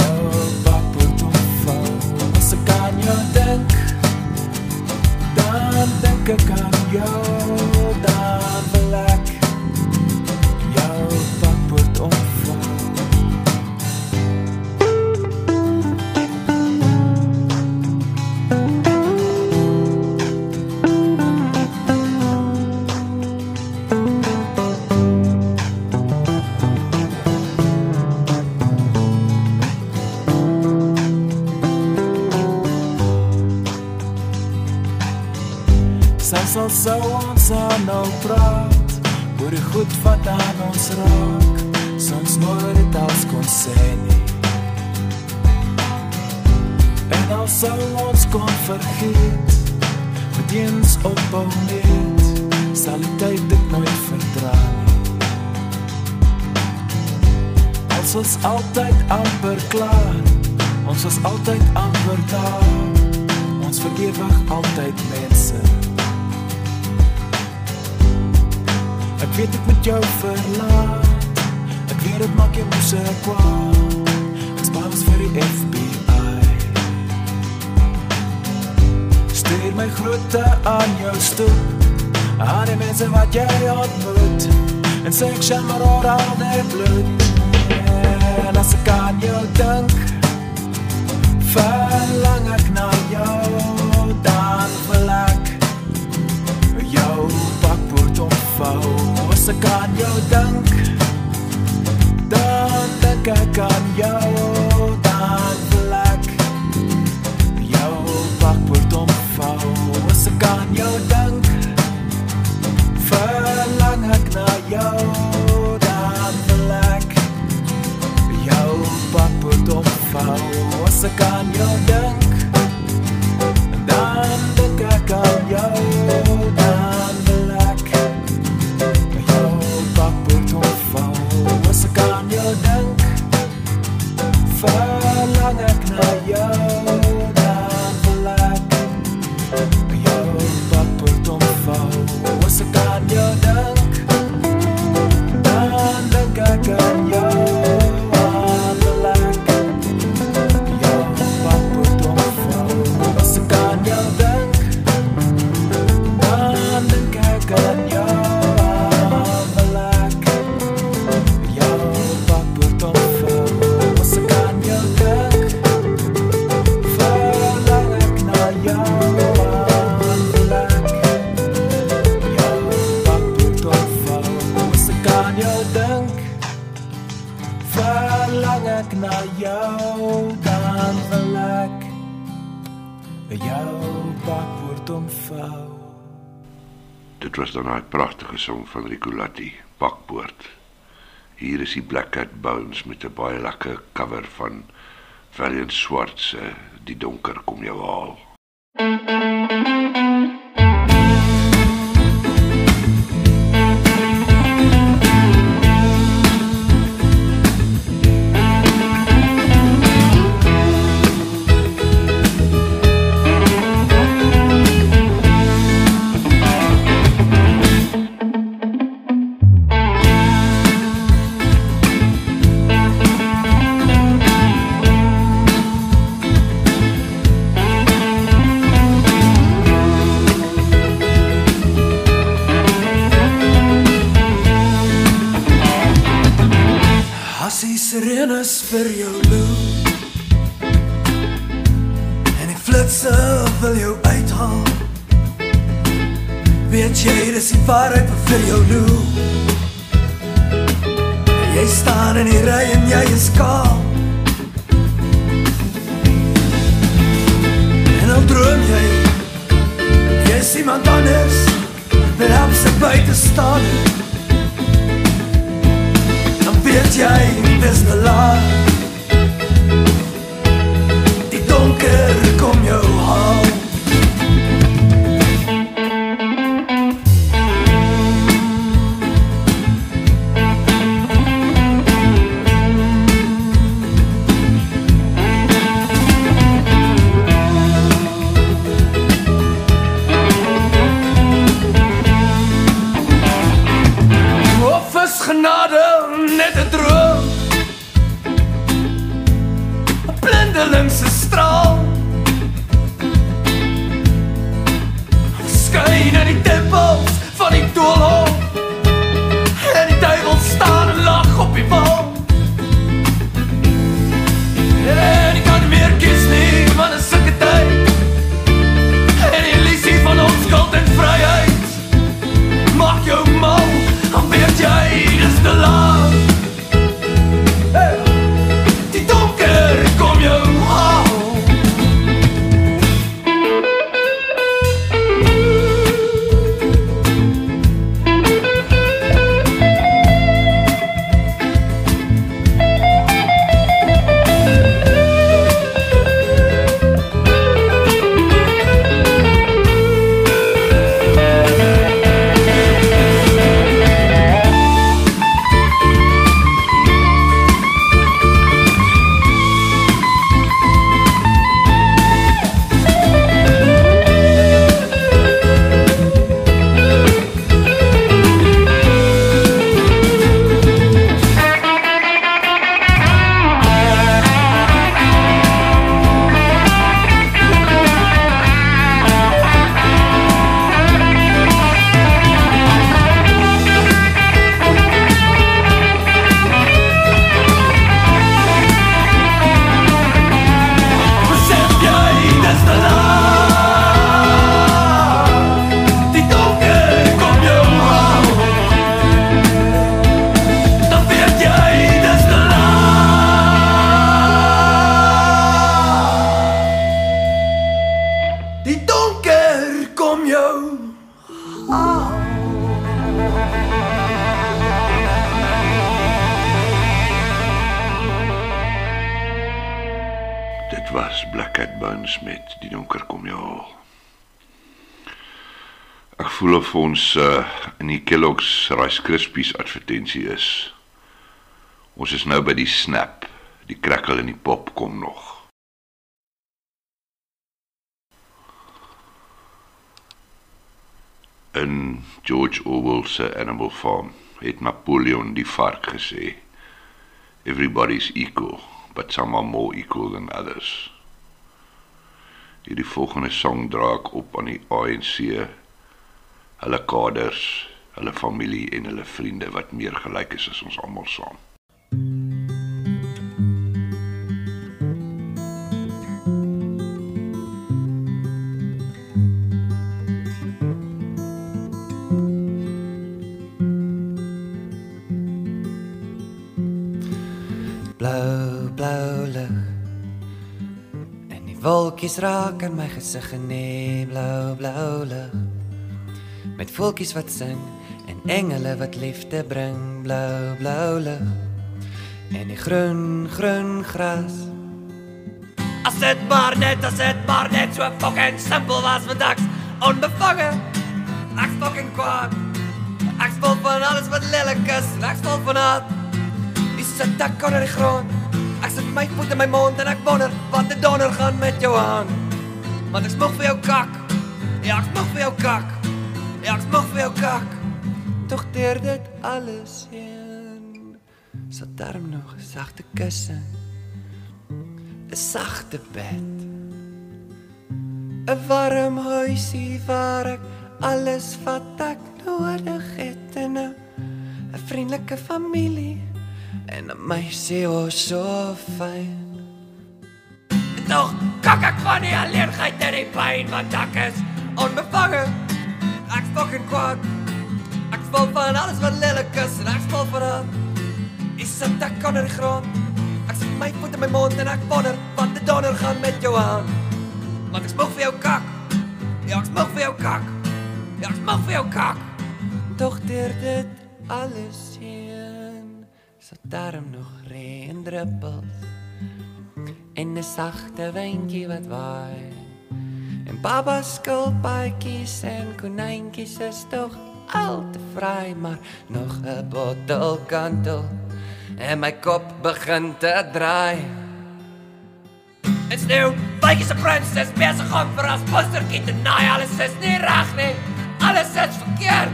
Jou pakpoort omvou As ek aan jou dink Dan dink ek aan jou Dan wil ek al sou ons aanhou praat oor die goed wat aan ons raak, soms nooit dit als kon sê nie. En al sou ons kon vergeet, met eens ophou net, sal die tyd dit nooit verdra nie. Ons was altyd amper klaar, ons was altyd amper daar, ons vergewig altyd mense. Ek weet ek moet jou verlaat, ek weet dit maak jou moes kwaad, ek spaar ons vir die FBI. Stuur my groete aan jou stoep, aan die mense wat jy ontmoet, en sê ek jammer oor al die bloed. En as ek aan jou dink, verlang ek na jou, dan wil ek jou bakboord omvou. As ek aan jou dink, dan dink ek aan jou, dan wil ek jou bakboord omvou. As ek aan jou dink, verlang ek na jou, jou bakboord omvou. As ek aan jou dink, van Ricolatti, Bakboord. Hier is die Black Cat Bones met 'n baie lekker cover van Valiant Swart se Die donker kom jou haal. Kellogg's Rice Krispies advertensie is. Ons is nou by die snap. Die krakkel en die pop kom nog. In George Orwell se Animal Farm het Napoleon die vark gesê: Everybody's equal, but some are more equal than others. Hierdie volgende song dra ek op aan die ANC, hulle kaders, hulle familie en hulle vriende wat meer gelyk is as ons almal saam. Blou, blou lig. En die wolkies raak aan my gesig en nee, blou, blou lig. Met voeltjies wat sing engele wat liefde bring, blou, blou lig. En die groen, groen gras. As dit maar net, as dit maar net so fucking simpel was want ek's onbevange. Ek's fucking kwaad. Ek's vol van alles wat lelik is, en ek's vol van haat. Die sit ek onder die grond. Ek sit my voet in my mond en ek wonder wat die donder gaan met jou aan. Want ek smog vir jou kak. Ja, ek smog vir jou kak. Ja, ek smog vir jou kak. Tog deur dit alles heen. Sit darm nog 'n sagte kussing. 'n Sagte bed. 'n Warm huisie waar ek alles wat ek nodig het en 'n vriendelike familie en meisie o so fyn. Tog kak ek van die alleenheid en die pyn want ek is onbevange. Ek's fucking kwaad. Ek's vol van alles wat lelik is en ek's vol van haat. Ek sit ek onder die grond. Ek sit my voet in my mond en ek wonder wat die donder gaan met jou aan. Want ek smog vir jou kak. Ja, ek smog vir jou kak. Ja, ek smog vir jou kak. Tog deur dit alles heen. So daarom nog reendruppels en 'n sagte windjie wat waai. En baba skulpaaitjies en konyntjies is tog al te vry, maar nog 'n bottel kantel en my kop begin te draai. En sneeu, bytjies 'n prinses besig om vir as postertjie te naai. Alles is nie reg nie. Alles is verkeerd.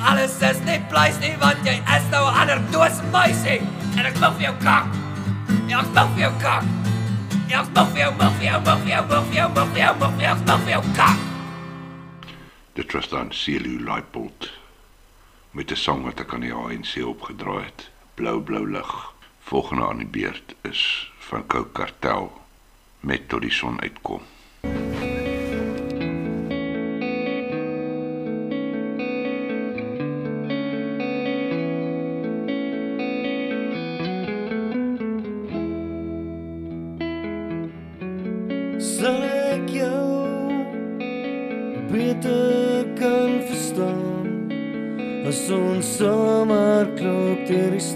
Alles is nie pleis nie want jy is nou 'n ander doos meisie en ek wil vir jou kak. Ja, ek wil vir jou kak. Ja, ek wil vir jou, wil vir jou, wil vir jou, wil vir jou, wil vir jou, wil vir jou, wil vir jou kak. Dit was dan Celu Leipold met 'n sang wat ek aan die ANC opgedraai het. Blou blou lig. Volgende aan die beurt is van Kou Kartel met tot die son uitkom. sal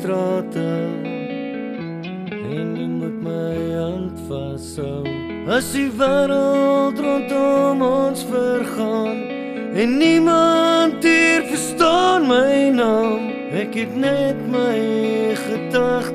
strate. En jy moet my hand vashou. As die wêreld rondom ons vergaan en niemand hier verstaan my naam ek het net my gedagtes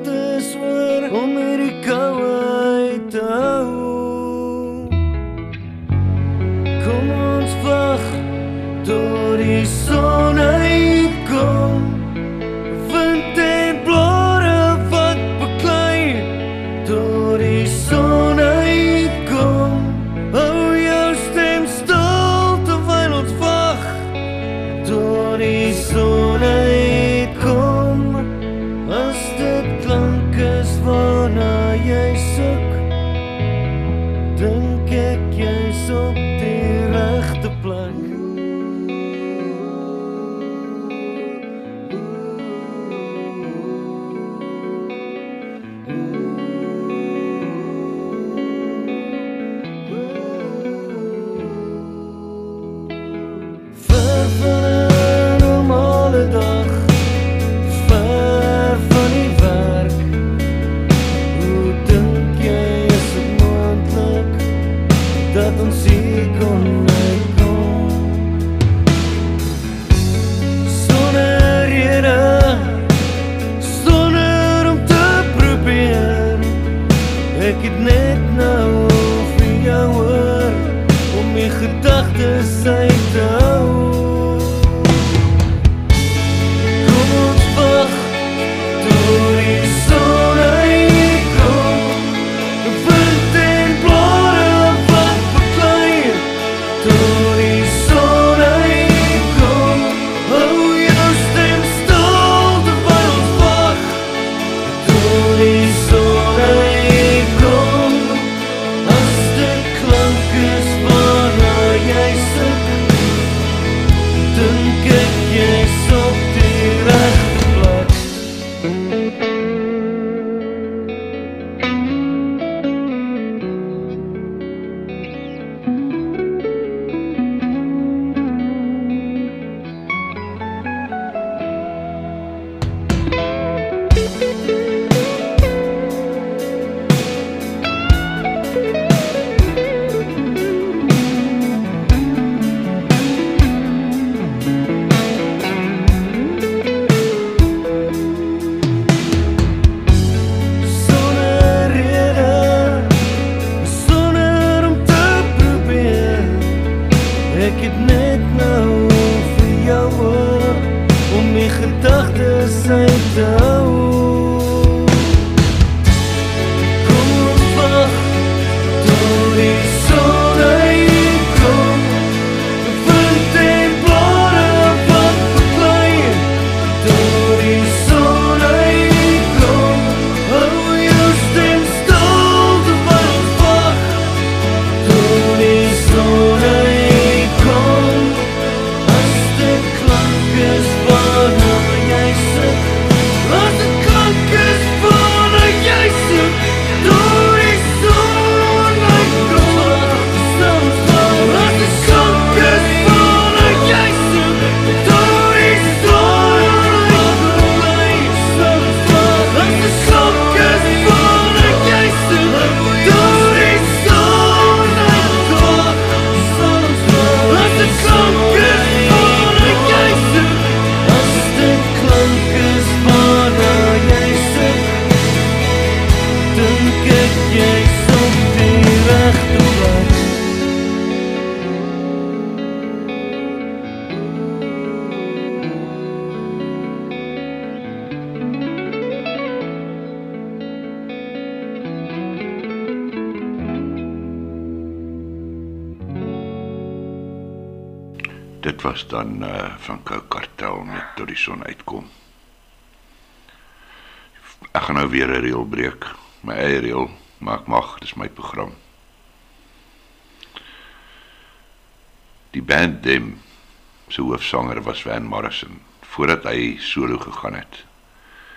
se hoofsanger was Van Morrison. Voordat hy solo gegaan het,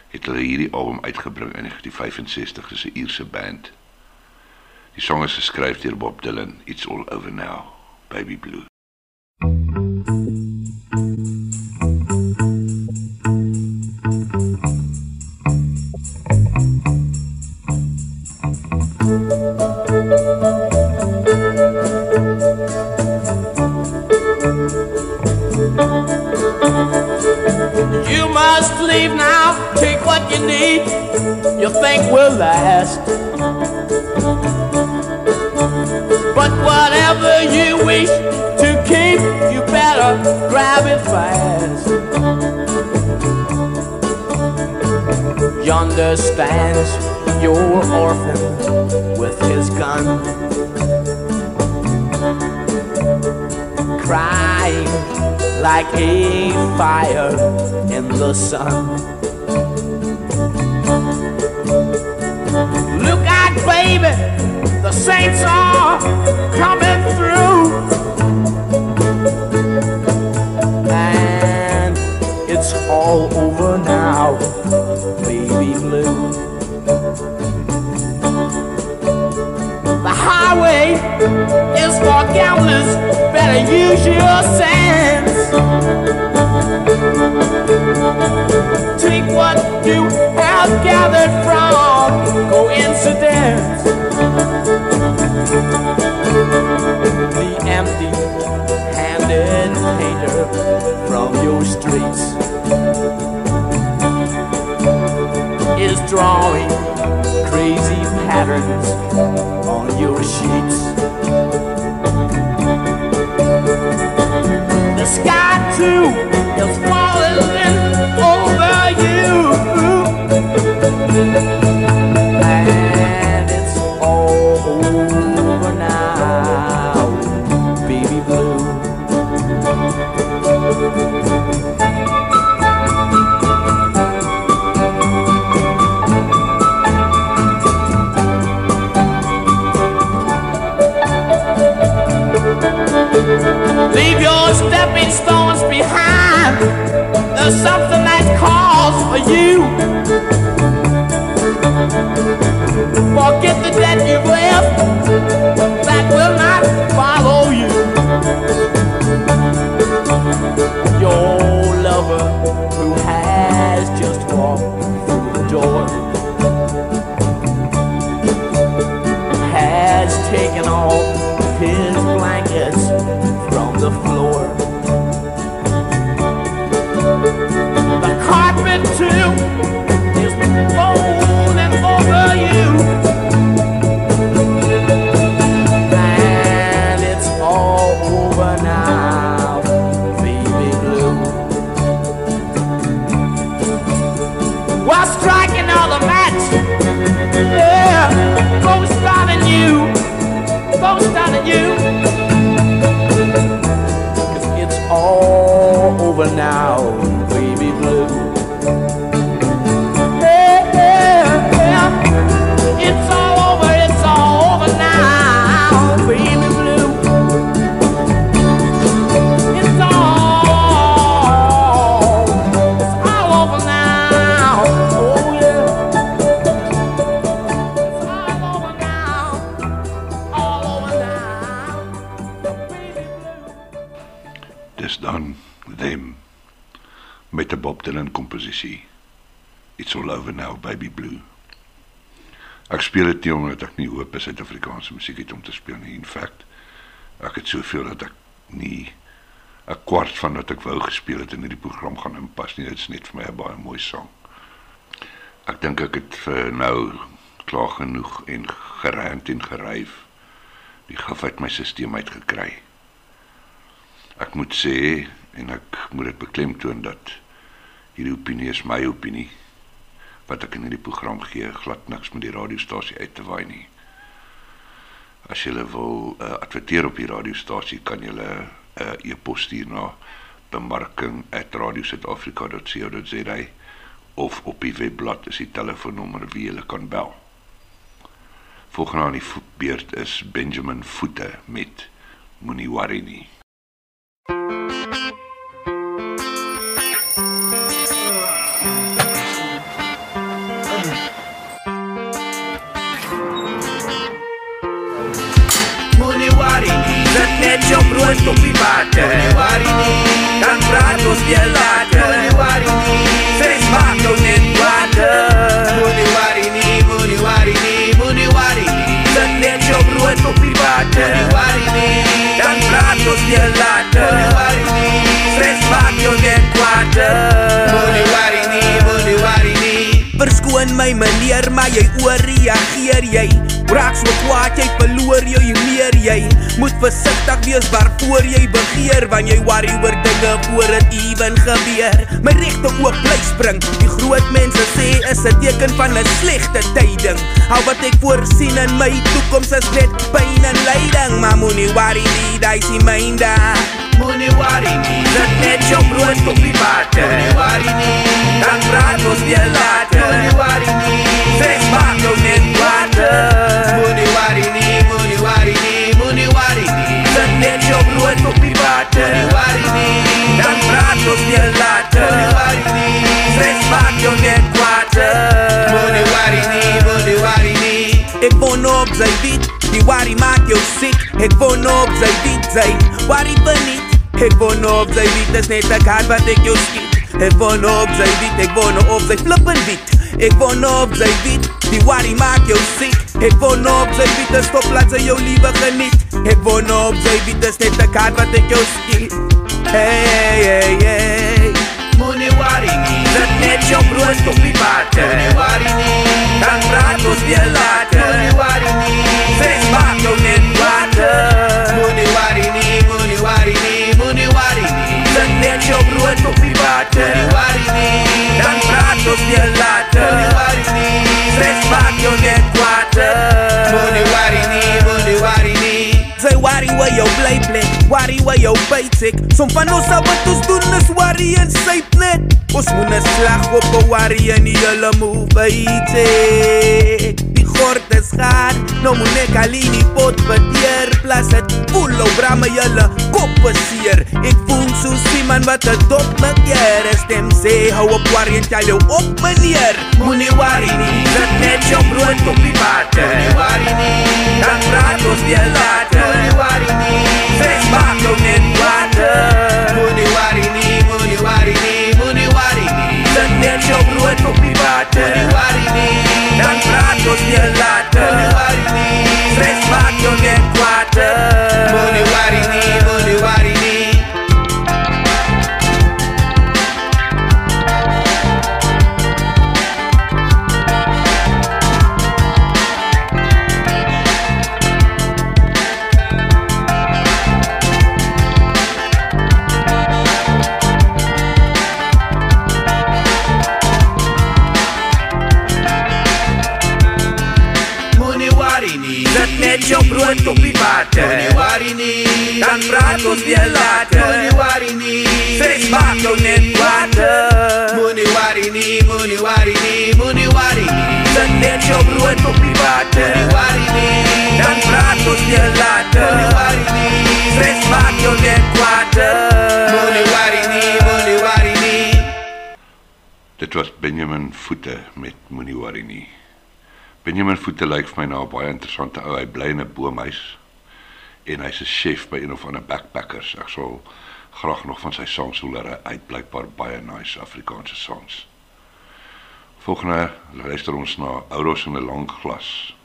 het hulle hierdie album uitgebring in 1965 dis 'n Ierse band. Die song is geskryf deur Bob Dylan, It's All Over Now, Baby Blue. Yonder stands your orphan with his gun, crying like a fire in the sun. Look out, baby, the saints are coming through. All over now, baby blue. The highway is for gamblers, better use your sense. Take what you have gathered from coincidence. The empty handed painter from your streets is drawing crazy patterns on your sheets. The sky too is There's something that calls for you. Forget the debt you've left. Hoop is Suid-Afrikaanse musiek het om te speel nie. In feite, ek het soveel dat ek nie 'n kwart van wat ek wou gespeel het in hierdie program gaan inpas nie. Dit is net vir my 'n baie mooi sang. Ek dink ek het vir nou klaar genoeg en gerand en geryf die gif uit my stelsel uitgekry. Ek moet sê en ek moet dit beklemtoon dat hierdie opinie is my opinie wat ek in hierdie program gee glad niks met die radiostasie uit te waai nie. As jy wil uh, adverteer op die radiostasie kan jy 'n uh, e-pos stuur na bemarking@radiosuidafrika.co.za of op die webblad is die telefoonnommer wie jy kan bel. Volgende aan die beurt is Benjamin Voete met Moenie worry nie. Moenie nie, dit net jou brood op die water. Moenie worry nie, dan praat ons weer later. Moenie worry nie, ses maak jou net water. Moenie my meneer, maar jy ooreageer jy. Raak so kwaad jy verloor jou hoe meer jy. Moet versigtig wees waarvoor jy begeer wanneer jy worry oor dinge voor dit ewen gebeur. My regte oop bly spring. Die groot mense sê is 'n teken van 'n slegte tyding. Al wat ek voorsien in my toekoms is net pyn en lyding, maar worry nie, mynda. Worry nie, brood op die water. Moenie worry nie, dan praat ons weer later. Moenie worry nie, ses maak jou net water. Moenie worry nie, moenie worry nie, moenie worry nie. Dit net jou worry maak jou siek. Ek woon op sy wit, sy worry beniet. Ek woon op sy wit, dis net 'n kaart wat ek jou skiet. Ek woon op sy wit, ek woon op sy flippin wit. Ek woon op sy wit, die worry maak jou siek. Ek woon op sy wit, dis stop laat sy jou liewe geniet. Ek woon op sy wit, dis net 'n kaart wat ek jou skiet. Hey, hey, hey. Moenie worry nie, dit net jou brood op die water. Moenie worry nie, dan praat ons weer later. Moenie worry nie, ses Dit net jou brood op die water. Moenie worry nie, dan praat ons weer later. Moenie worry nie, waar jou bly bly, worry waar jou byt ek. Som van ons sal wat ons doen is worry en syp net. Ons moet 'n slag op 'n worry en die hele move byt ek. Die gort is gaar, nou moet ek al in die pot beteer. Plus het voel ou brame julle kop seer. Ek voel so Simon wat 'n dop mekeer. Stem sê hou op worry en tel jou op meneer. Moenie worry nie, dit net jou brood op die water. Moenie worry nie, dan praat ons weer later. Moenie worry nie, ses maak jou net water. Moenie worry nie, moenie worry nie, moenie worry nie. Dit net jou brood op die nie, ses maak jou net water. Moenie worry nie, moenie worry nie, moenie worry nie. Dit net jou brood op die water. Moenie worry nie, dan praat ons weer later. Moenie worry nie, ses maak jou net water. Moenie worry nie, moenie worry nie. Dit was Benjamin Voete met Moenie worry nie. Benjamin Voete lyk vir my na 'n baie interessante ou. Hy bly in 'n boomhuis en hy's 'n chef by een of ander backpackers. Ek sal graag nog van sy songs hoor. Hy uit blykbaar baie nice Afrikaanse songs. Volgende luister ons na Ouros in 'n lang glas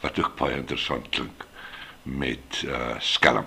wat ook baie interessant klink met uh skelm.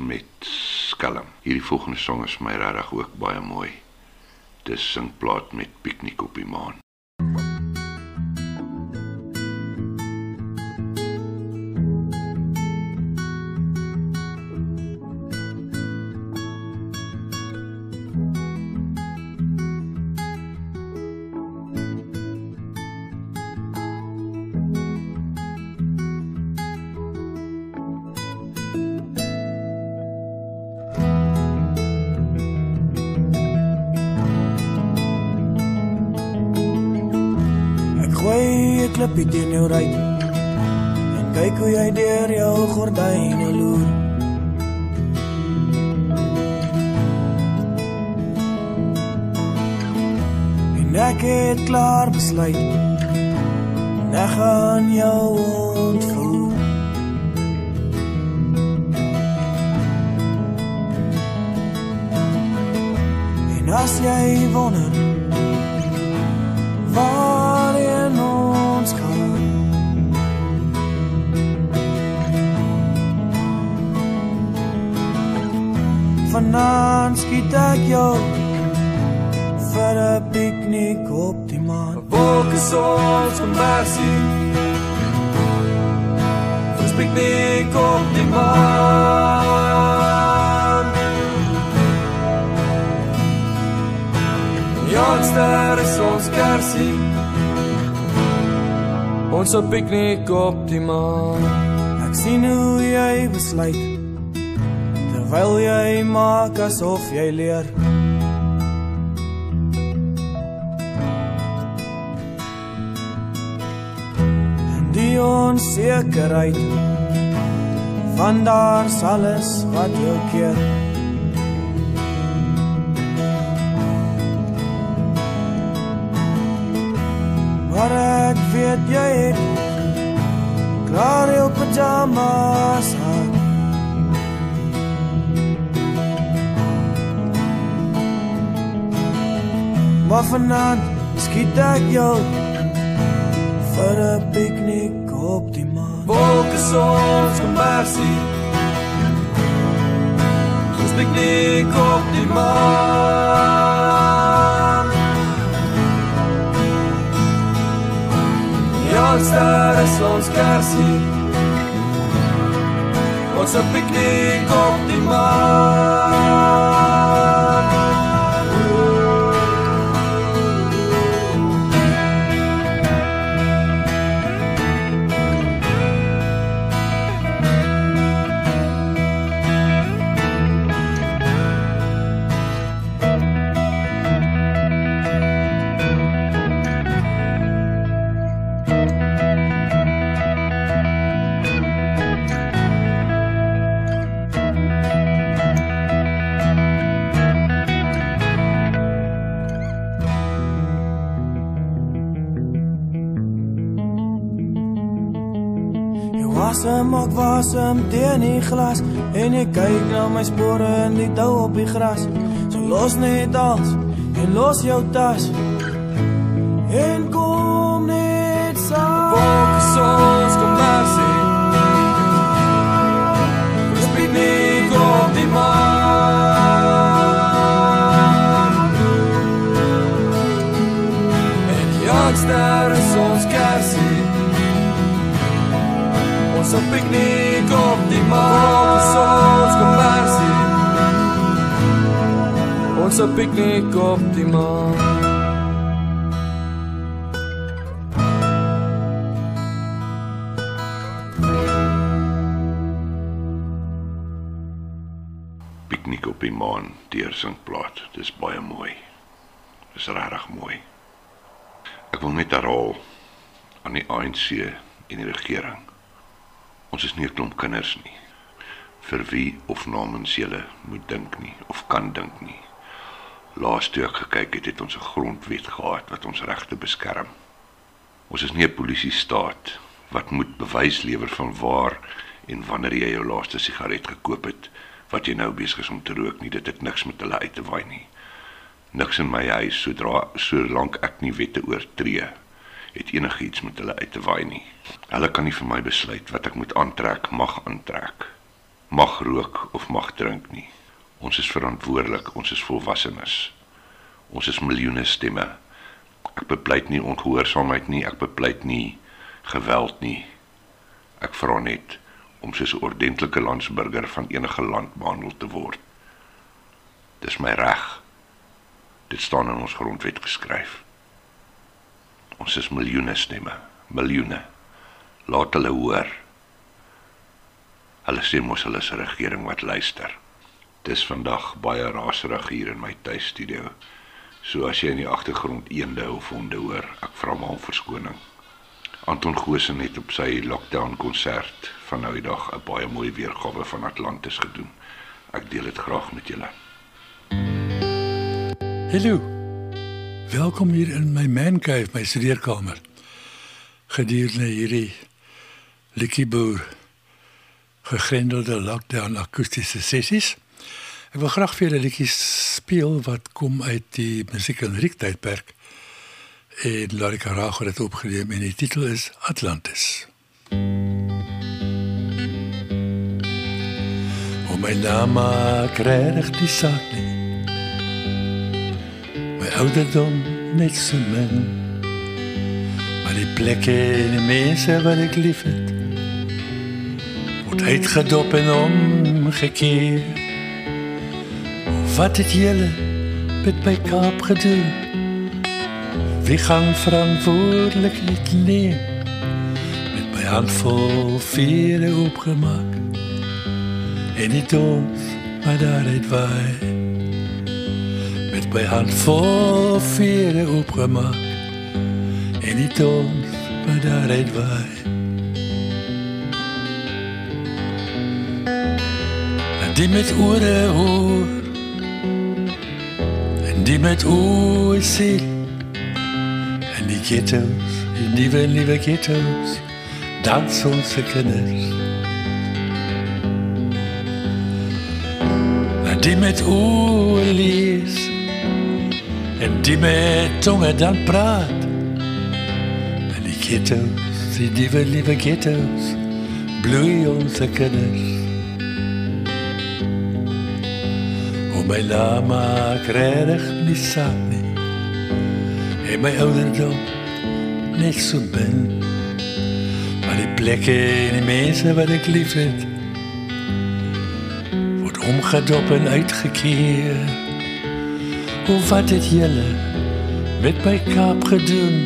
met skelm. Hierdie volgende song is vir my regtig ook baie mooi. Dis singplaat met piknik op die maan. Klaar piknik op die maan Ek sien hoe jy besluit terwyl jy maak asof jy leer. En die onsekerheid van daar sal is wat jou keer. Pyjamas aan. Maar vanaand skiet ek jou vir 'n piknik op die maan. Wolke soms kombersie Vir piknik op die maan ster is ons kersie Ons op piknik op die maan wasem ook wasem teen die glas en ek kyk na my spore in die dou op die gras. So los net alles en los jou tas. En kom net saam. Wolke soms kombersie Vir piknik op die maan En jaag ster Ons op piknik op die maan Soms kombersie Ons op piknik op die maan Piknik op die maan deur Sinkplaat. Dis baie mooi. Dis regtig mooi. Ek wil net herhaal aan die ANC en die regering. Ons is nie 'n klomp kinders nie. Vir wie of namens julle moet dink nie of kan dink nie. Laas toe ek gekyk het, het ons 'n grondwet gehad wat ons regte beskerm. Ons is nie 'n polisie staat wat moet bewys lewer van waar en wanneer jy jou laaste sigaret gekoop het wat jy nou besig is om te rook nie. Dit het niks met hulle uit te waai nie. Niks in my huis sodra solank ek nie wette oortree het enigiets met hulle uit te waai nie. Hulle kan nie vir my besluit wat ek moet aantrek, mag aantrek, mag rook of mag drink nie. Ons is verantwoordelik, ons is volwassenes. Ons is miljoene stemme. Ek bepleit nie ongehoorsaamheid nie, ek bepleit nie geweld nie. Ek vra net om soos 'n ordentlike landsburger van enige land behandel te word. Dis my reg. Dit staan in ons grondwet geskryf. Ons is miljoene stemme, miljoene. Laat hulle hoor. Hulle sê mos hulle is 'n regering wat luister. Dis vandag baie raserig hier in my tuistudio. So as jy in die agtergrond eende of honde hoor, ek vra maar om verskoning. Anton Goosen het op sy lockdown konsert van nou die dag 'n baie mooi weergawe van Atlantis gedoen. Ek deel dit graag met julle. Hallo. Welkom hier in my man cave, my studeerkamer. Gedurende hierdie Likkieboer gegrendelde lockdown akoestiese sessies. Ek wil graag vir julle liedjies speel wat kom uit die musiek en riek tydperk. En Larry Carajo het opgeneem en die titel is Atlantis. O my naam regtig die saak nie. My ouderdom net so min. Maar die plekke en die mense wat ek liefhet word uitgedop en omgekeer. Wat het julle met my Kaap gedoen? Wie gaan verantwoordelikheid neem? Met my hand vol vere opgemaak en die dood wat daaruit waai. Met my hand vol vere opgemaak en die dood wat daaruit waai. En die met ore hoor en die met oë sien en die ghettos, die nieuwe, nieuwe ghettos, dans onze kinders. En die met oë lees en die met tongen dan praat. En die ghettos, die nieuwe, nieuwe ghettos, bloei onze kinders. O my lama krijg nie saak nie En my ouderdom net so bin Maar die plekke en die mense wat ek lief het Word omgedop en uitgekeer O wat het julle met my kaap gedoen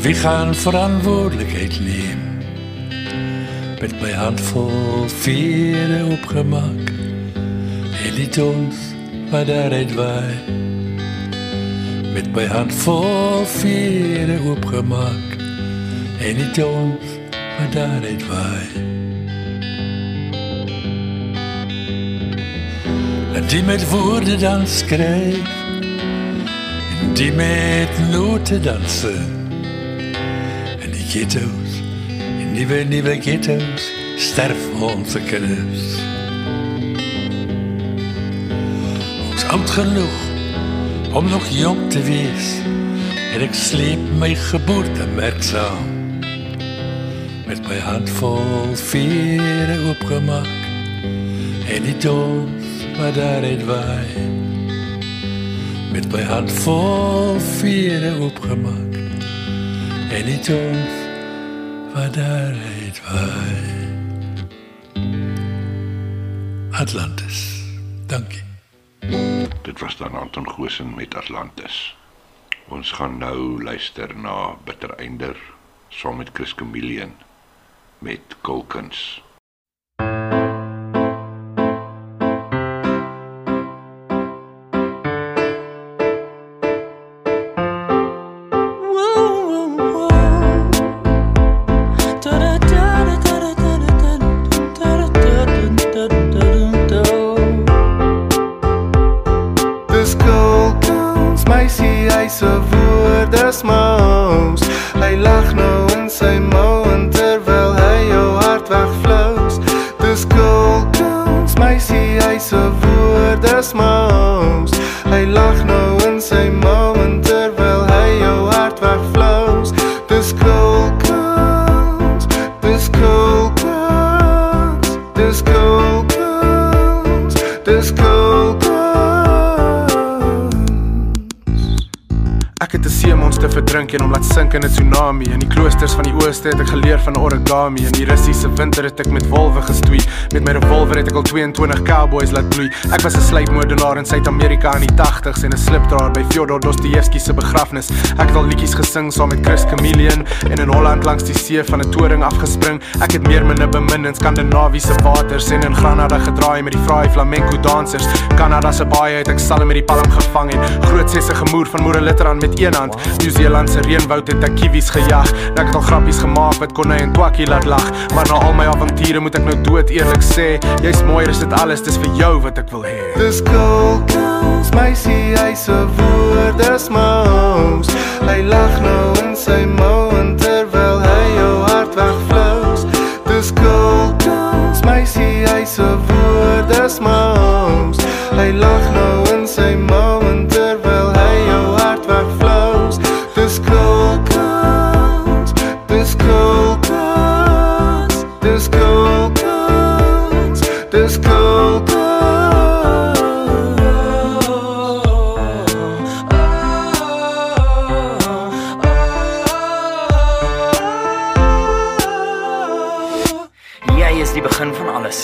Wie gaan verantwoordelikheid neem Met my hand vol vere opgemaak en die ons wat daaruit waai met my hand vol vere oopgemaak en die ons wat daaruit waai die met woorde dan en die met note danse en die ghettos en nieuwe nieuwe ghettos sterf onze kinders oud genoeg om nog jong te wees. En ek sleep geboortemerk saam met my hand vol vere oopgemaak en die dons wat daaruit waai met my hand vol vere oopgemaak en die dons wat daaruit waai Atlantis dankie Dit was dan Anton Goosen met Atlantis. Ons gaan nou luister na Bittereinder saam met Chris Chameleon met Kulkins. Van origami. In Russiese winter het ek met wolwe gestoei. Met my revolver het ek al 22 cowboys laat bloei. Ek was 'n sluipmoordenaar in Suid-Amerika in die 80s en 'n slipdraer by Fyodor Dostojewski se begrafnis. Ek het al liedjies gesing saam met Chris Chameleon en in Holland langs die see van 'n toring afgespring. Ek het meer minne bemin in Skandinawiese waters en in Granada gedraai met die fraai flamenco dansers. Kanada se baie het ek salm met die palm gevang en groot sesse gemoer van Moreliteran met een hand. Nieu-Seeland se reënwoud het ek kiwis gejag. Ek het al grappies gemaak wat kon hy en twakkie laat lag. Maar na al my avonture moet ek nou dood eerlik sê, jy's mooier as dit alles, dis vir jou wat ek wil hê. Dis cool, ons meisie, hy's 'n woorde smouse. Hy lag nou in sy en terwyl hy jou hart wegvlous. Dis cool, ons meisie, hy's 'n woorde smouse. Hy lag nou in sy mou dis cool.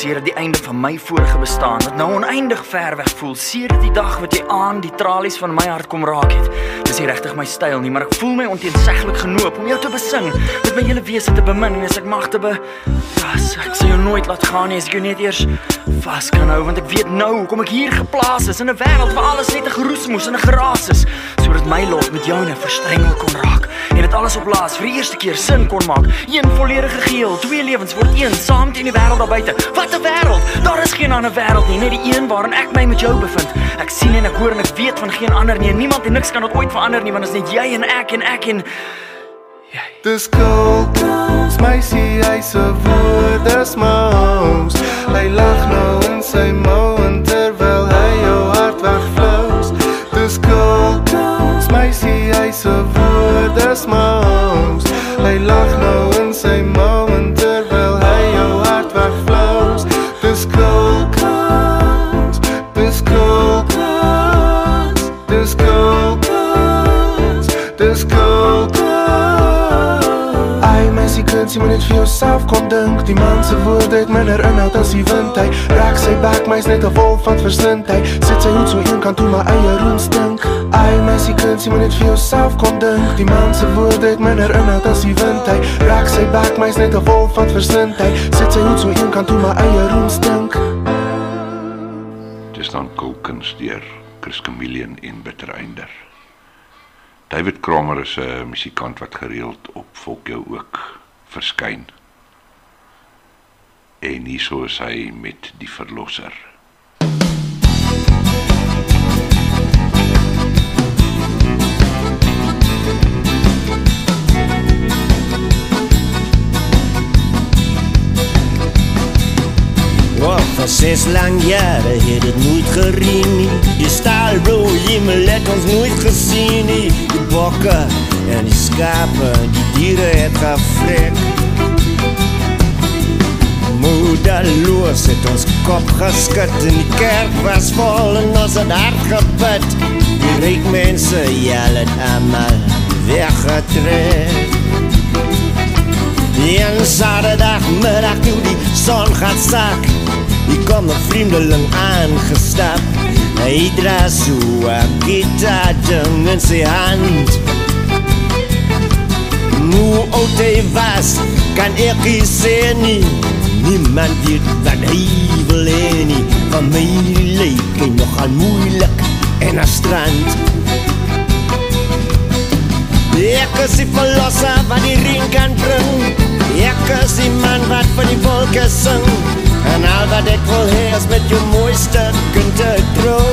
Sedert die einde van my vorige bestaan wat nou oneindig ver weg voel, sedert die dag wat jy aan die tralies van my hart kom raak het. Dis nie regtig my styl nie, maar ek voel my onteenseglik genoop om jou te besing, met my hele wese te bemin en as ek mag te be vas. Ek sal jou nooit laat gaan nie as jou net eers vas kan hou, want ek weet nou hoekom ek hier geplaas is in 'n wêreld waar alles net 'n geroesemoes en 'n geraas is, sodat my lot met joune verstrengel kon raak en dit alles op laas vir die eerste keer sin kon maak. Een volledige geheel, twee lewens word een saam teen die wêreld daar buite. Wat 'n wêreld! Daar is geen ander wêreld nie, net die een waarin ek my met jou bevind. Ek sien en ek hoor en ek weet van geen ander nie. en Niemand en niks kan dit ooit verander nie, want dit is net jy en ek en ek en Dis cool, ons meisie, hy's 'n woorde smouse. Hy lag nou in sy mou en terwyl hy jou hart wegvlous. Dis ons meisie, hy's 'n woorde smouse. Hy lag nou in sy mou en terwyl jy moet net vir jouself kom dink. Die man se woorde het minder inhoud as die wind. Hy raak sy bek, maar hy's net 'n wolf van versindheid Sit sy hoed so een kant toe, maar eie roem stink. Ai, meisie, kind, jy moet net vir jouself kom dink. Die man se woorde het minder inhoud as die wind. Hy raak sy bek, maar hy's net 'n wolf van versindheid Sit sy hoed so een kant toe, maar eie roem stink. Dis dan Kulkins deur Chris Chameleon en Bittereinder. David Kramer is 'n musikant wat gereeld op Volkjou ook verskyn. En hieso is hy met die verlosser. Wow, vir ses lang jare het dit nooit gereën nie. Die staalblou hemel het ons nooit gesien nie. Die en die skape, die diere het gevrek. Moedeloos het ons kop geskit en die kerk was vol en ons het hard gebid. Die ryk mense, ja, het almal weggetrek. Een zaterdagmiddag toe die son gaat sak Die kom 'n vreemdeling aangestap Hy dra so 'n gitaar ding in sy hand Hoe oud hy was, kan ek nie sê nie Niemand weet wat hy wil hê nie. Van my lyk hy nogal moeilik en 'n strand. Ek is die verlosser wat die ring kan bring. Ek is die man wat van die wolke sing. En al wat ek wil hê is met jou mooiste kind te trou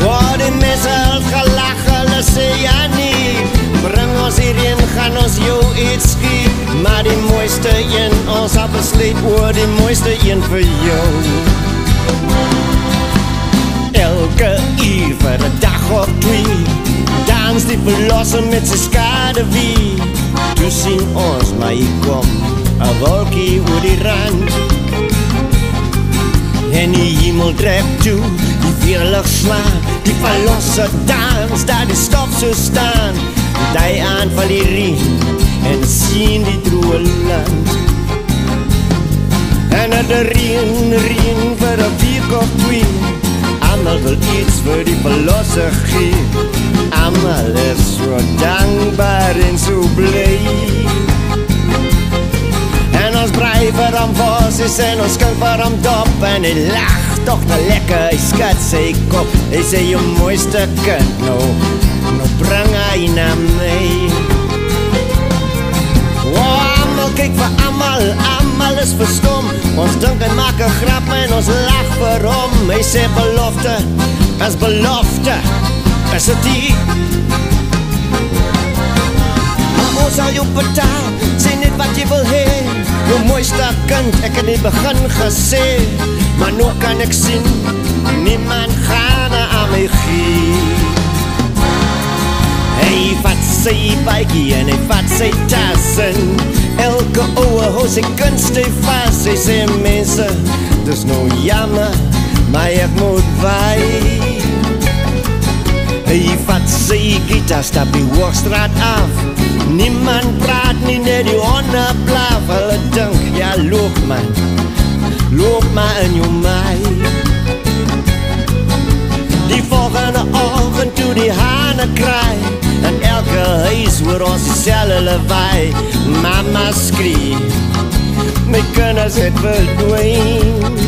Waar die mense al gelach, hulle sê ja nie Bring ons hierheen, gaan ons jou iets skiet Maar die mooiste een, ons het besluit oor die mooiste een vir jou. Elke uur vir 'n dag of twee Dans die verlosser met sy skade wie. Toe sien ons maar hier kom 'n wolkie oor die rand. En die hemel trek toe, die weerlig slaan Die verlosser dans, daar die stof so staan. Die aanval die riem en sien die droe land. En het de reën, reën vir 'n week of twee Almal wil iets vir die verlosser gee. Almal is so dankbaar en so bly Brei vir hom vossies en ons skink vir hom dop En hy lag toch te lekker, hy skat sy kop Hy sê jou mooiste kind nou bring hy na my. Oh, almal kyk vir almal, almal is verstom. Ons dink en maak 'n grap en ons lag vir hom. Hy sê belofte, is belofte, is dit die. Maar ons sal jou betaal, sê net wat jy wil hê. Jou mooiste kind, ek het in die begin gesê, maar nou kan ek sien, niemand gaan aan my gee. Hy vat sy bietjie en hy vat sy tas en elke oue hou sy kunst hy vas. Hy sê mense, dis nou jammer, maar ek moet by. Hy vat sy gitaar, stap die hoogstraat af. Niemand praat nie, net die honde blaf. Hulle dink, ja loop man, loop maar in jou my. Die volgende oggend toe die hane kraai En elke huis hoor ons dieselfde lawaai Mama skree My kinders het verdwyn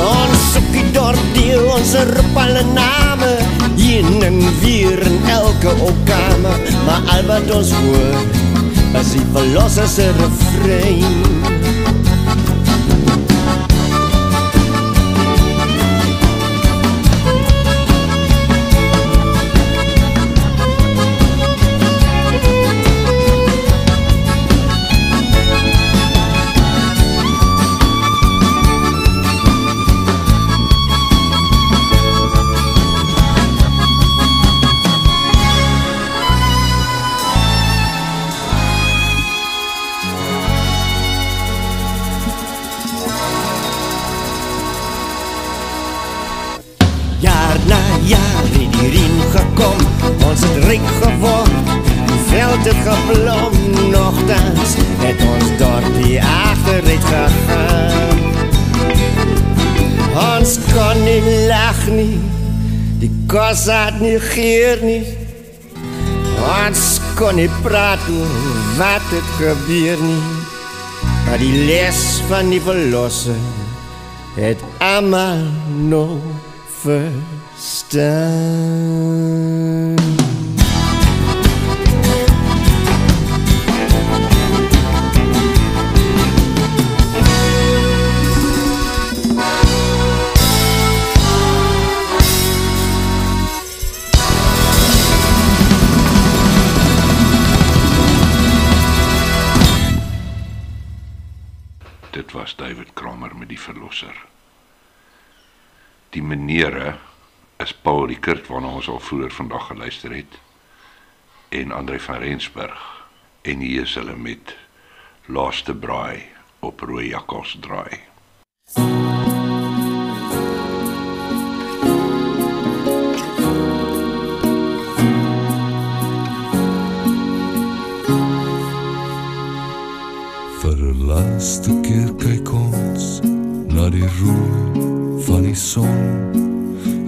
Ons soek die dorp deel Ons roep alle name. Heen en weer in elke opkamer. Maar al wat ons hoor Is die verlosserse refrein Die kos had nie geer nie. Ons kon nie praat oor wat het gebeur nie? Maar die les van die verlosse Het allemaal nog verstaan. Die menere is Paul Rickert waarna ons al vroeër vandag geluister het en Andre van Rensburg en hier is hulle met Laaste Braai op Rooi Jakkals draai. Laaste keer kyk ons na die rooi van die son.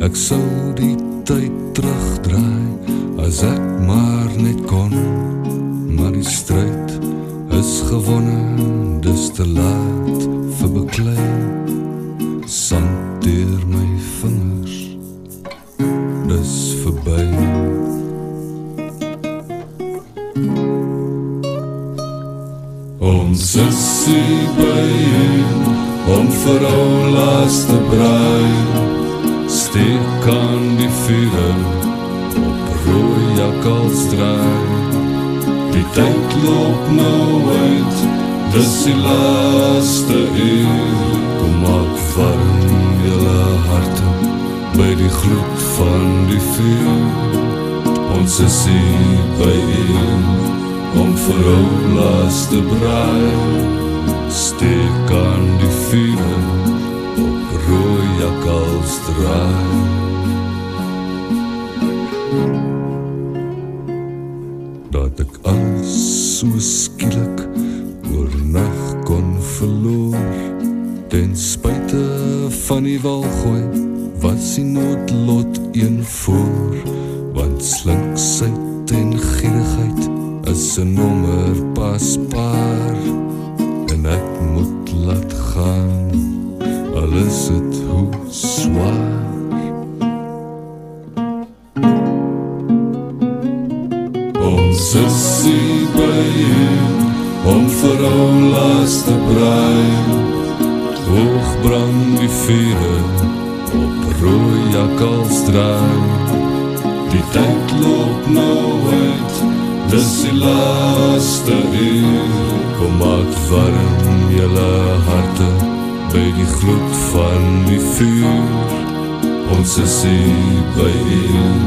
Ek sou die tyd terugdraai as ek maar net kon. Maar die stryd is gewonne, dis te laat vir beklei. Sand deur my vingers. Dis verby. Ons is hier by een om vir ou laaste braai steek aan die vuur op rooi jakkals draai die tyd loop nou uit dis die laaste uur. Kom maak warm julle harte by die gloed van die vuur. Ons is hier by een om vir ou laaste braai. Steek aan die vuur op rooi jakkals draai. Dat ek alles so skielik oornag kon verloor. Ten spyte van die walgooi was die noodlot een voor. Want slinksheid en gierigheid is 'n nommer pas paar. En ek moet laat gaan. Al is laaste braai Hoog brand die vere op rooi jakkalsdraai Die tyd loop nou uit Dis die laaste uur. Kom maak warm jylle harte By die gloed van die vuur. Ons is hier by een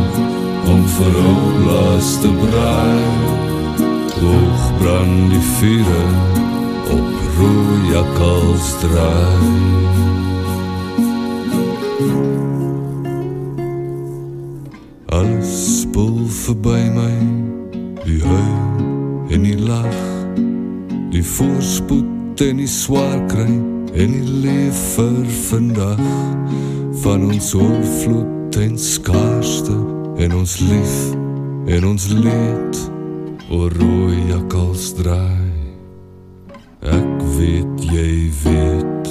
Om vir ou laaste braai Hoog brand die vere op rooi jakkalsdraai Alles spoel verby my Die huil en die lach Die voorspoed en die swaar kry En die leef vir vandag. Van ons oorvloed en skaarste En ons lief en ons leed oor rooi jakkals draai jy weet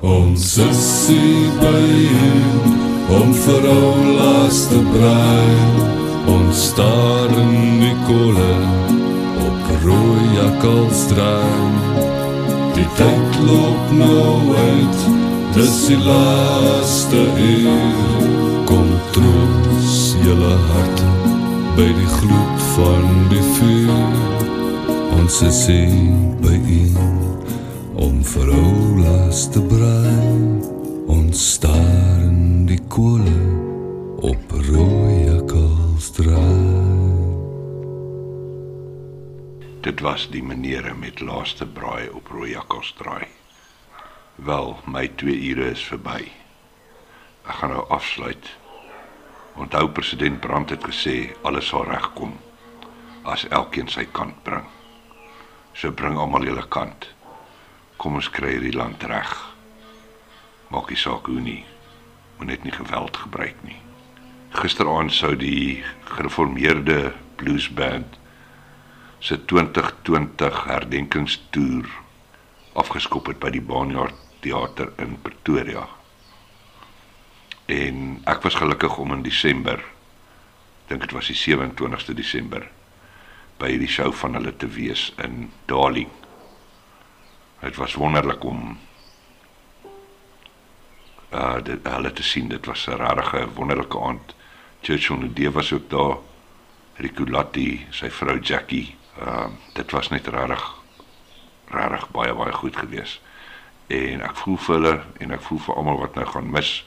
Ons is by een om vir ou laaste braai Ons staar in die kolle op rooi jakkals draai Die tyd loop nou uit, dis die laaste uur. Kom troos jylle harte by die gloed van die vuur Ons is hier by een om vir ou laas te braai Ons staar in die koole op rooi jakkalsdraai Dit was die menere met laaste braai op rooi jakkalsdraai. Wel, my 2 ure is verby. Ek gaan nou afsluit. Onthou president Brandt het gesê alles sal regkom as elkeen sy kant bring. So bring almal julle kant. Kom ons kry hierdie land reg. Maak nie saak hoe nie. Moet net nie geweld gebruik nie. Gisteraand sou die gereformeerde bluesband se 2020 herdenkingstoer afgeskop het by die Baanjaard Theater in Pretoria. En ek was gelukkig om in Desember dink dit was die 27ste Desember by hierdie show van hulle te wees in Darling. Dit was wonderlik om uh dit hulle te sien. Dit was 'n regte wonderlike aand. Churchill Nudee was ook daar. Rico Latti, sy vrou Jackie. Uh dit was net regtig regtig baie baie goed geweest. En ek voel vir hulle en ek voel vir almal wat nou gaan mis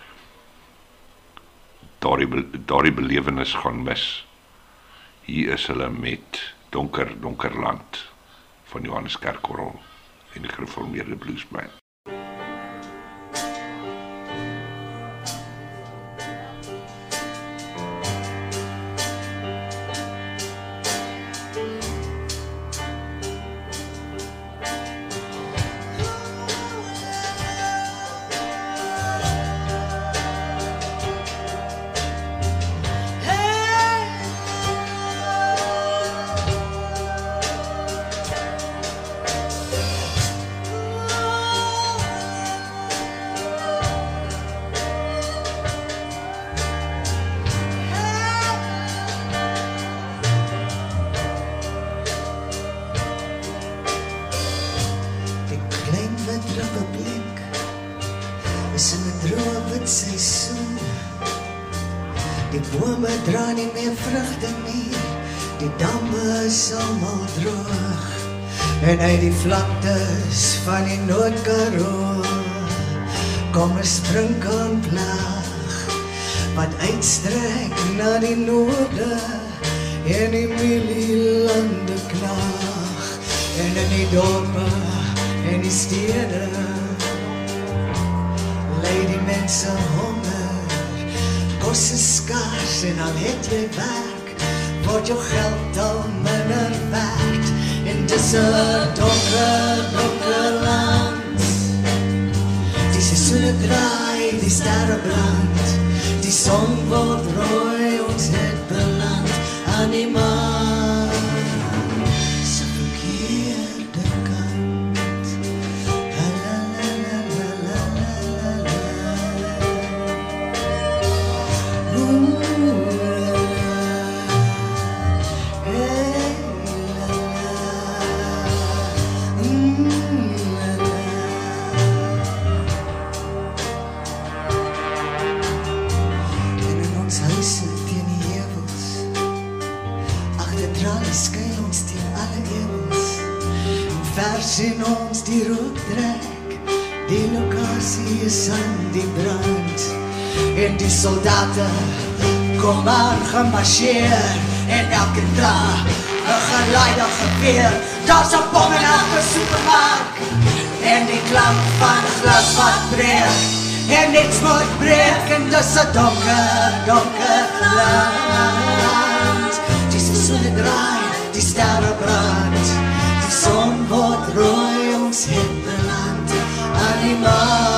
daardie daardie belewenis gaan mis. Hier is hulle met donker donker land van Johannes Kerkorrel en die gereformeerde bluesband. Uitstrek na die noorde en die mielielande knaag en in die dorpe en die stede lei die mense honger. Kos is skaars en al het jy werk. Word jou geld al minder werd en dis 'n donker, donker land. Die seisoene draai, die sterre brand die Songwortreu uns nicht belangt, Animal. Sien ons die rook trek. Die lokasie is aan die brand. En die soldate kom aan gemarcheer en elke dag 'n geleide geweer. Daar's 'n bom in elke supermark. En die klank van glas wat breek. En niks moet breek en dis 'n donker, donker land. Rooi ons hinterland aan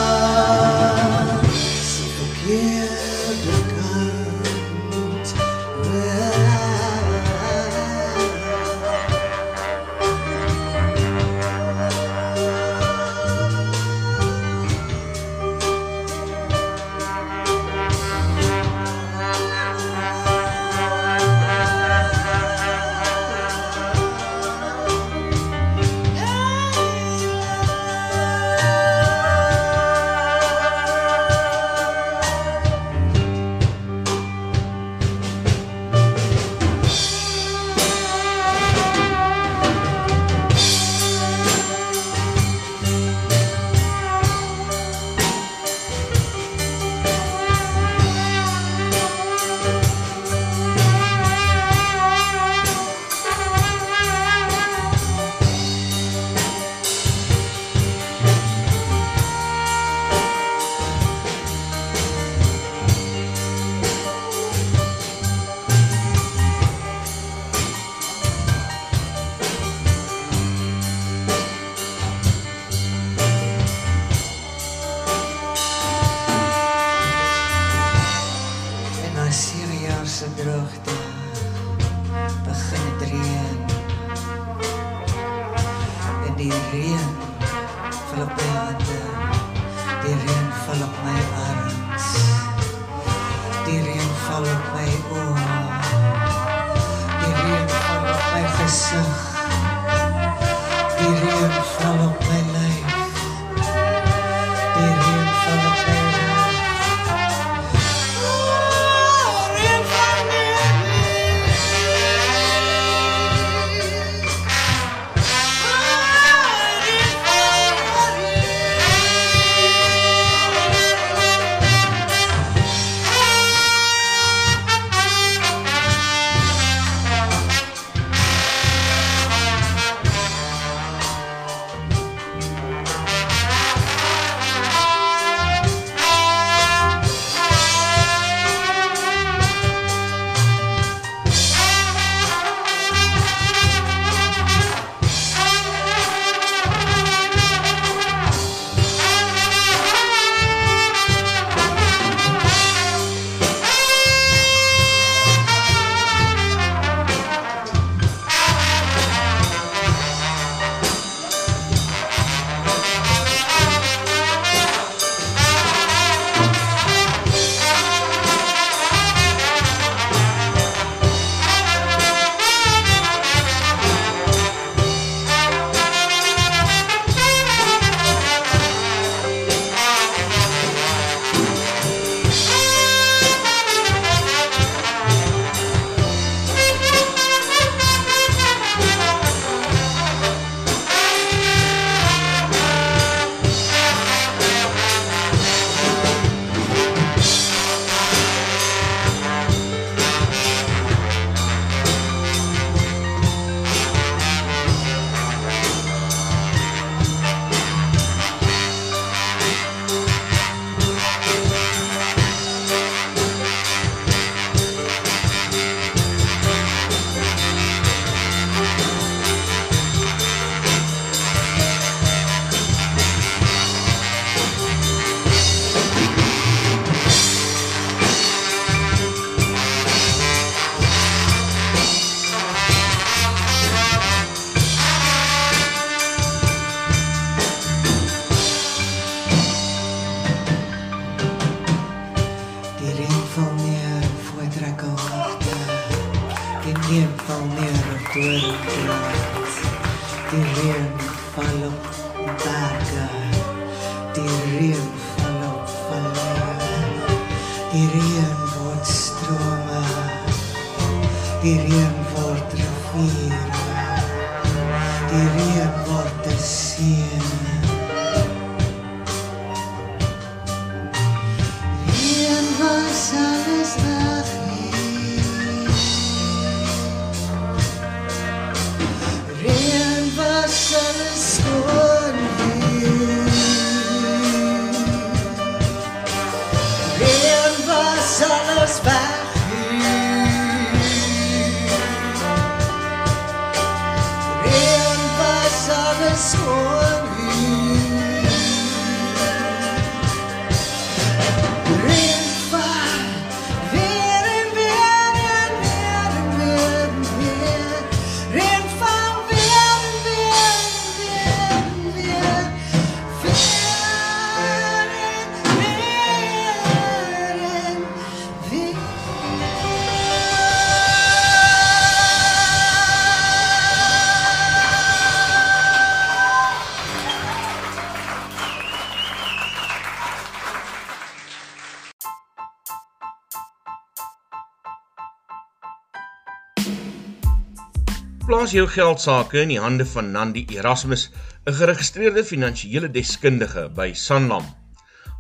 Plaas jou geldsaake in die hande van Nandi Erasmus, 'n geregistreerde finansiële deskundige by Sanlam.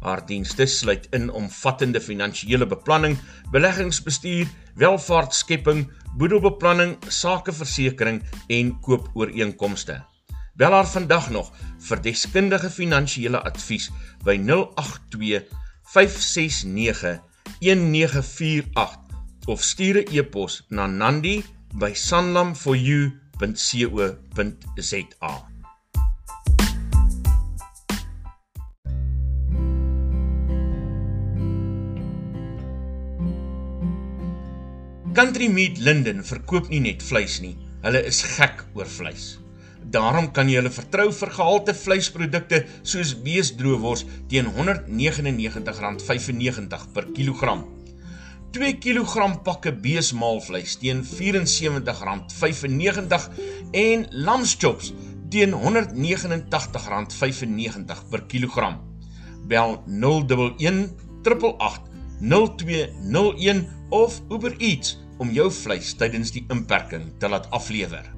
Haar dienste sluit in omvattende finansiële beplanning, beleggingsbestuur, welvaartskepping, boedelbeplanning, sakeversekering en koopooreenkomste. Bel haar vandag nog vir deskundige finansiële advies by 082 569 1948 of stuur 'n e-pos na nandi@sanlamforyou.co.za. Country Meat Linden verkoop nie net vleis nie, hulle is gek oor vleis. Daarom kan jy hulle vertrou vir gehalte vleisprodukte soos beesdroewors teen R199.95 per kilogram. 2 kg pakke beesmaalvleis teen R74.95 en lamschops teen R189.95 per kilogram. Bel 011 888 0201 of Uber Eats om jou vleis tydens die inperking te laat aflewer.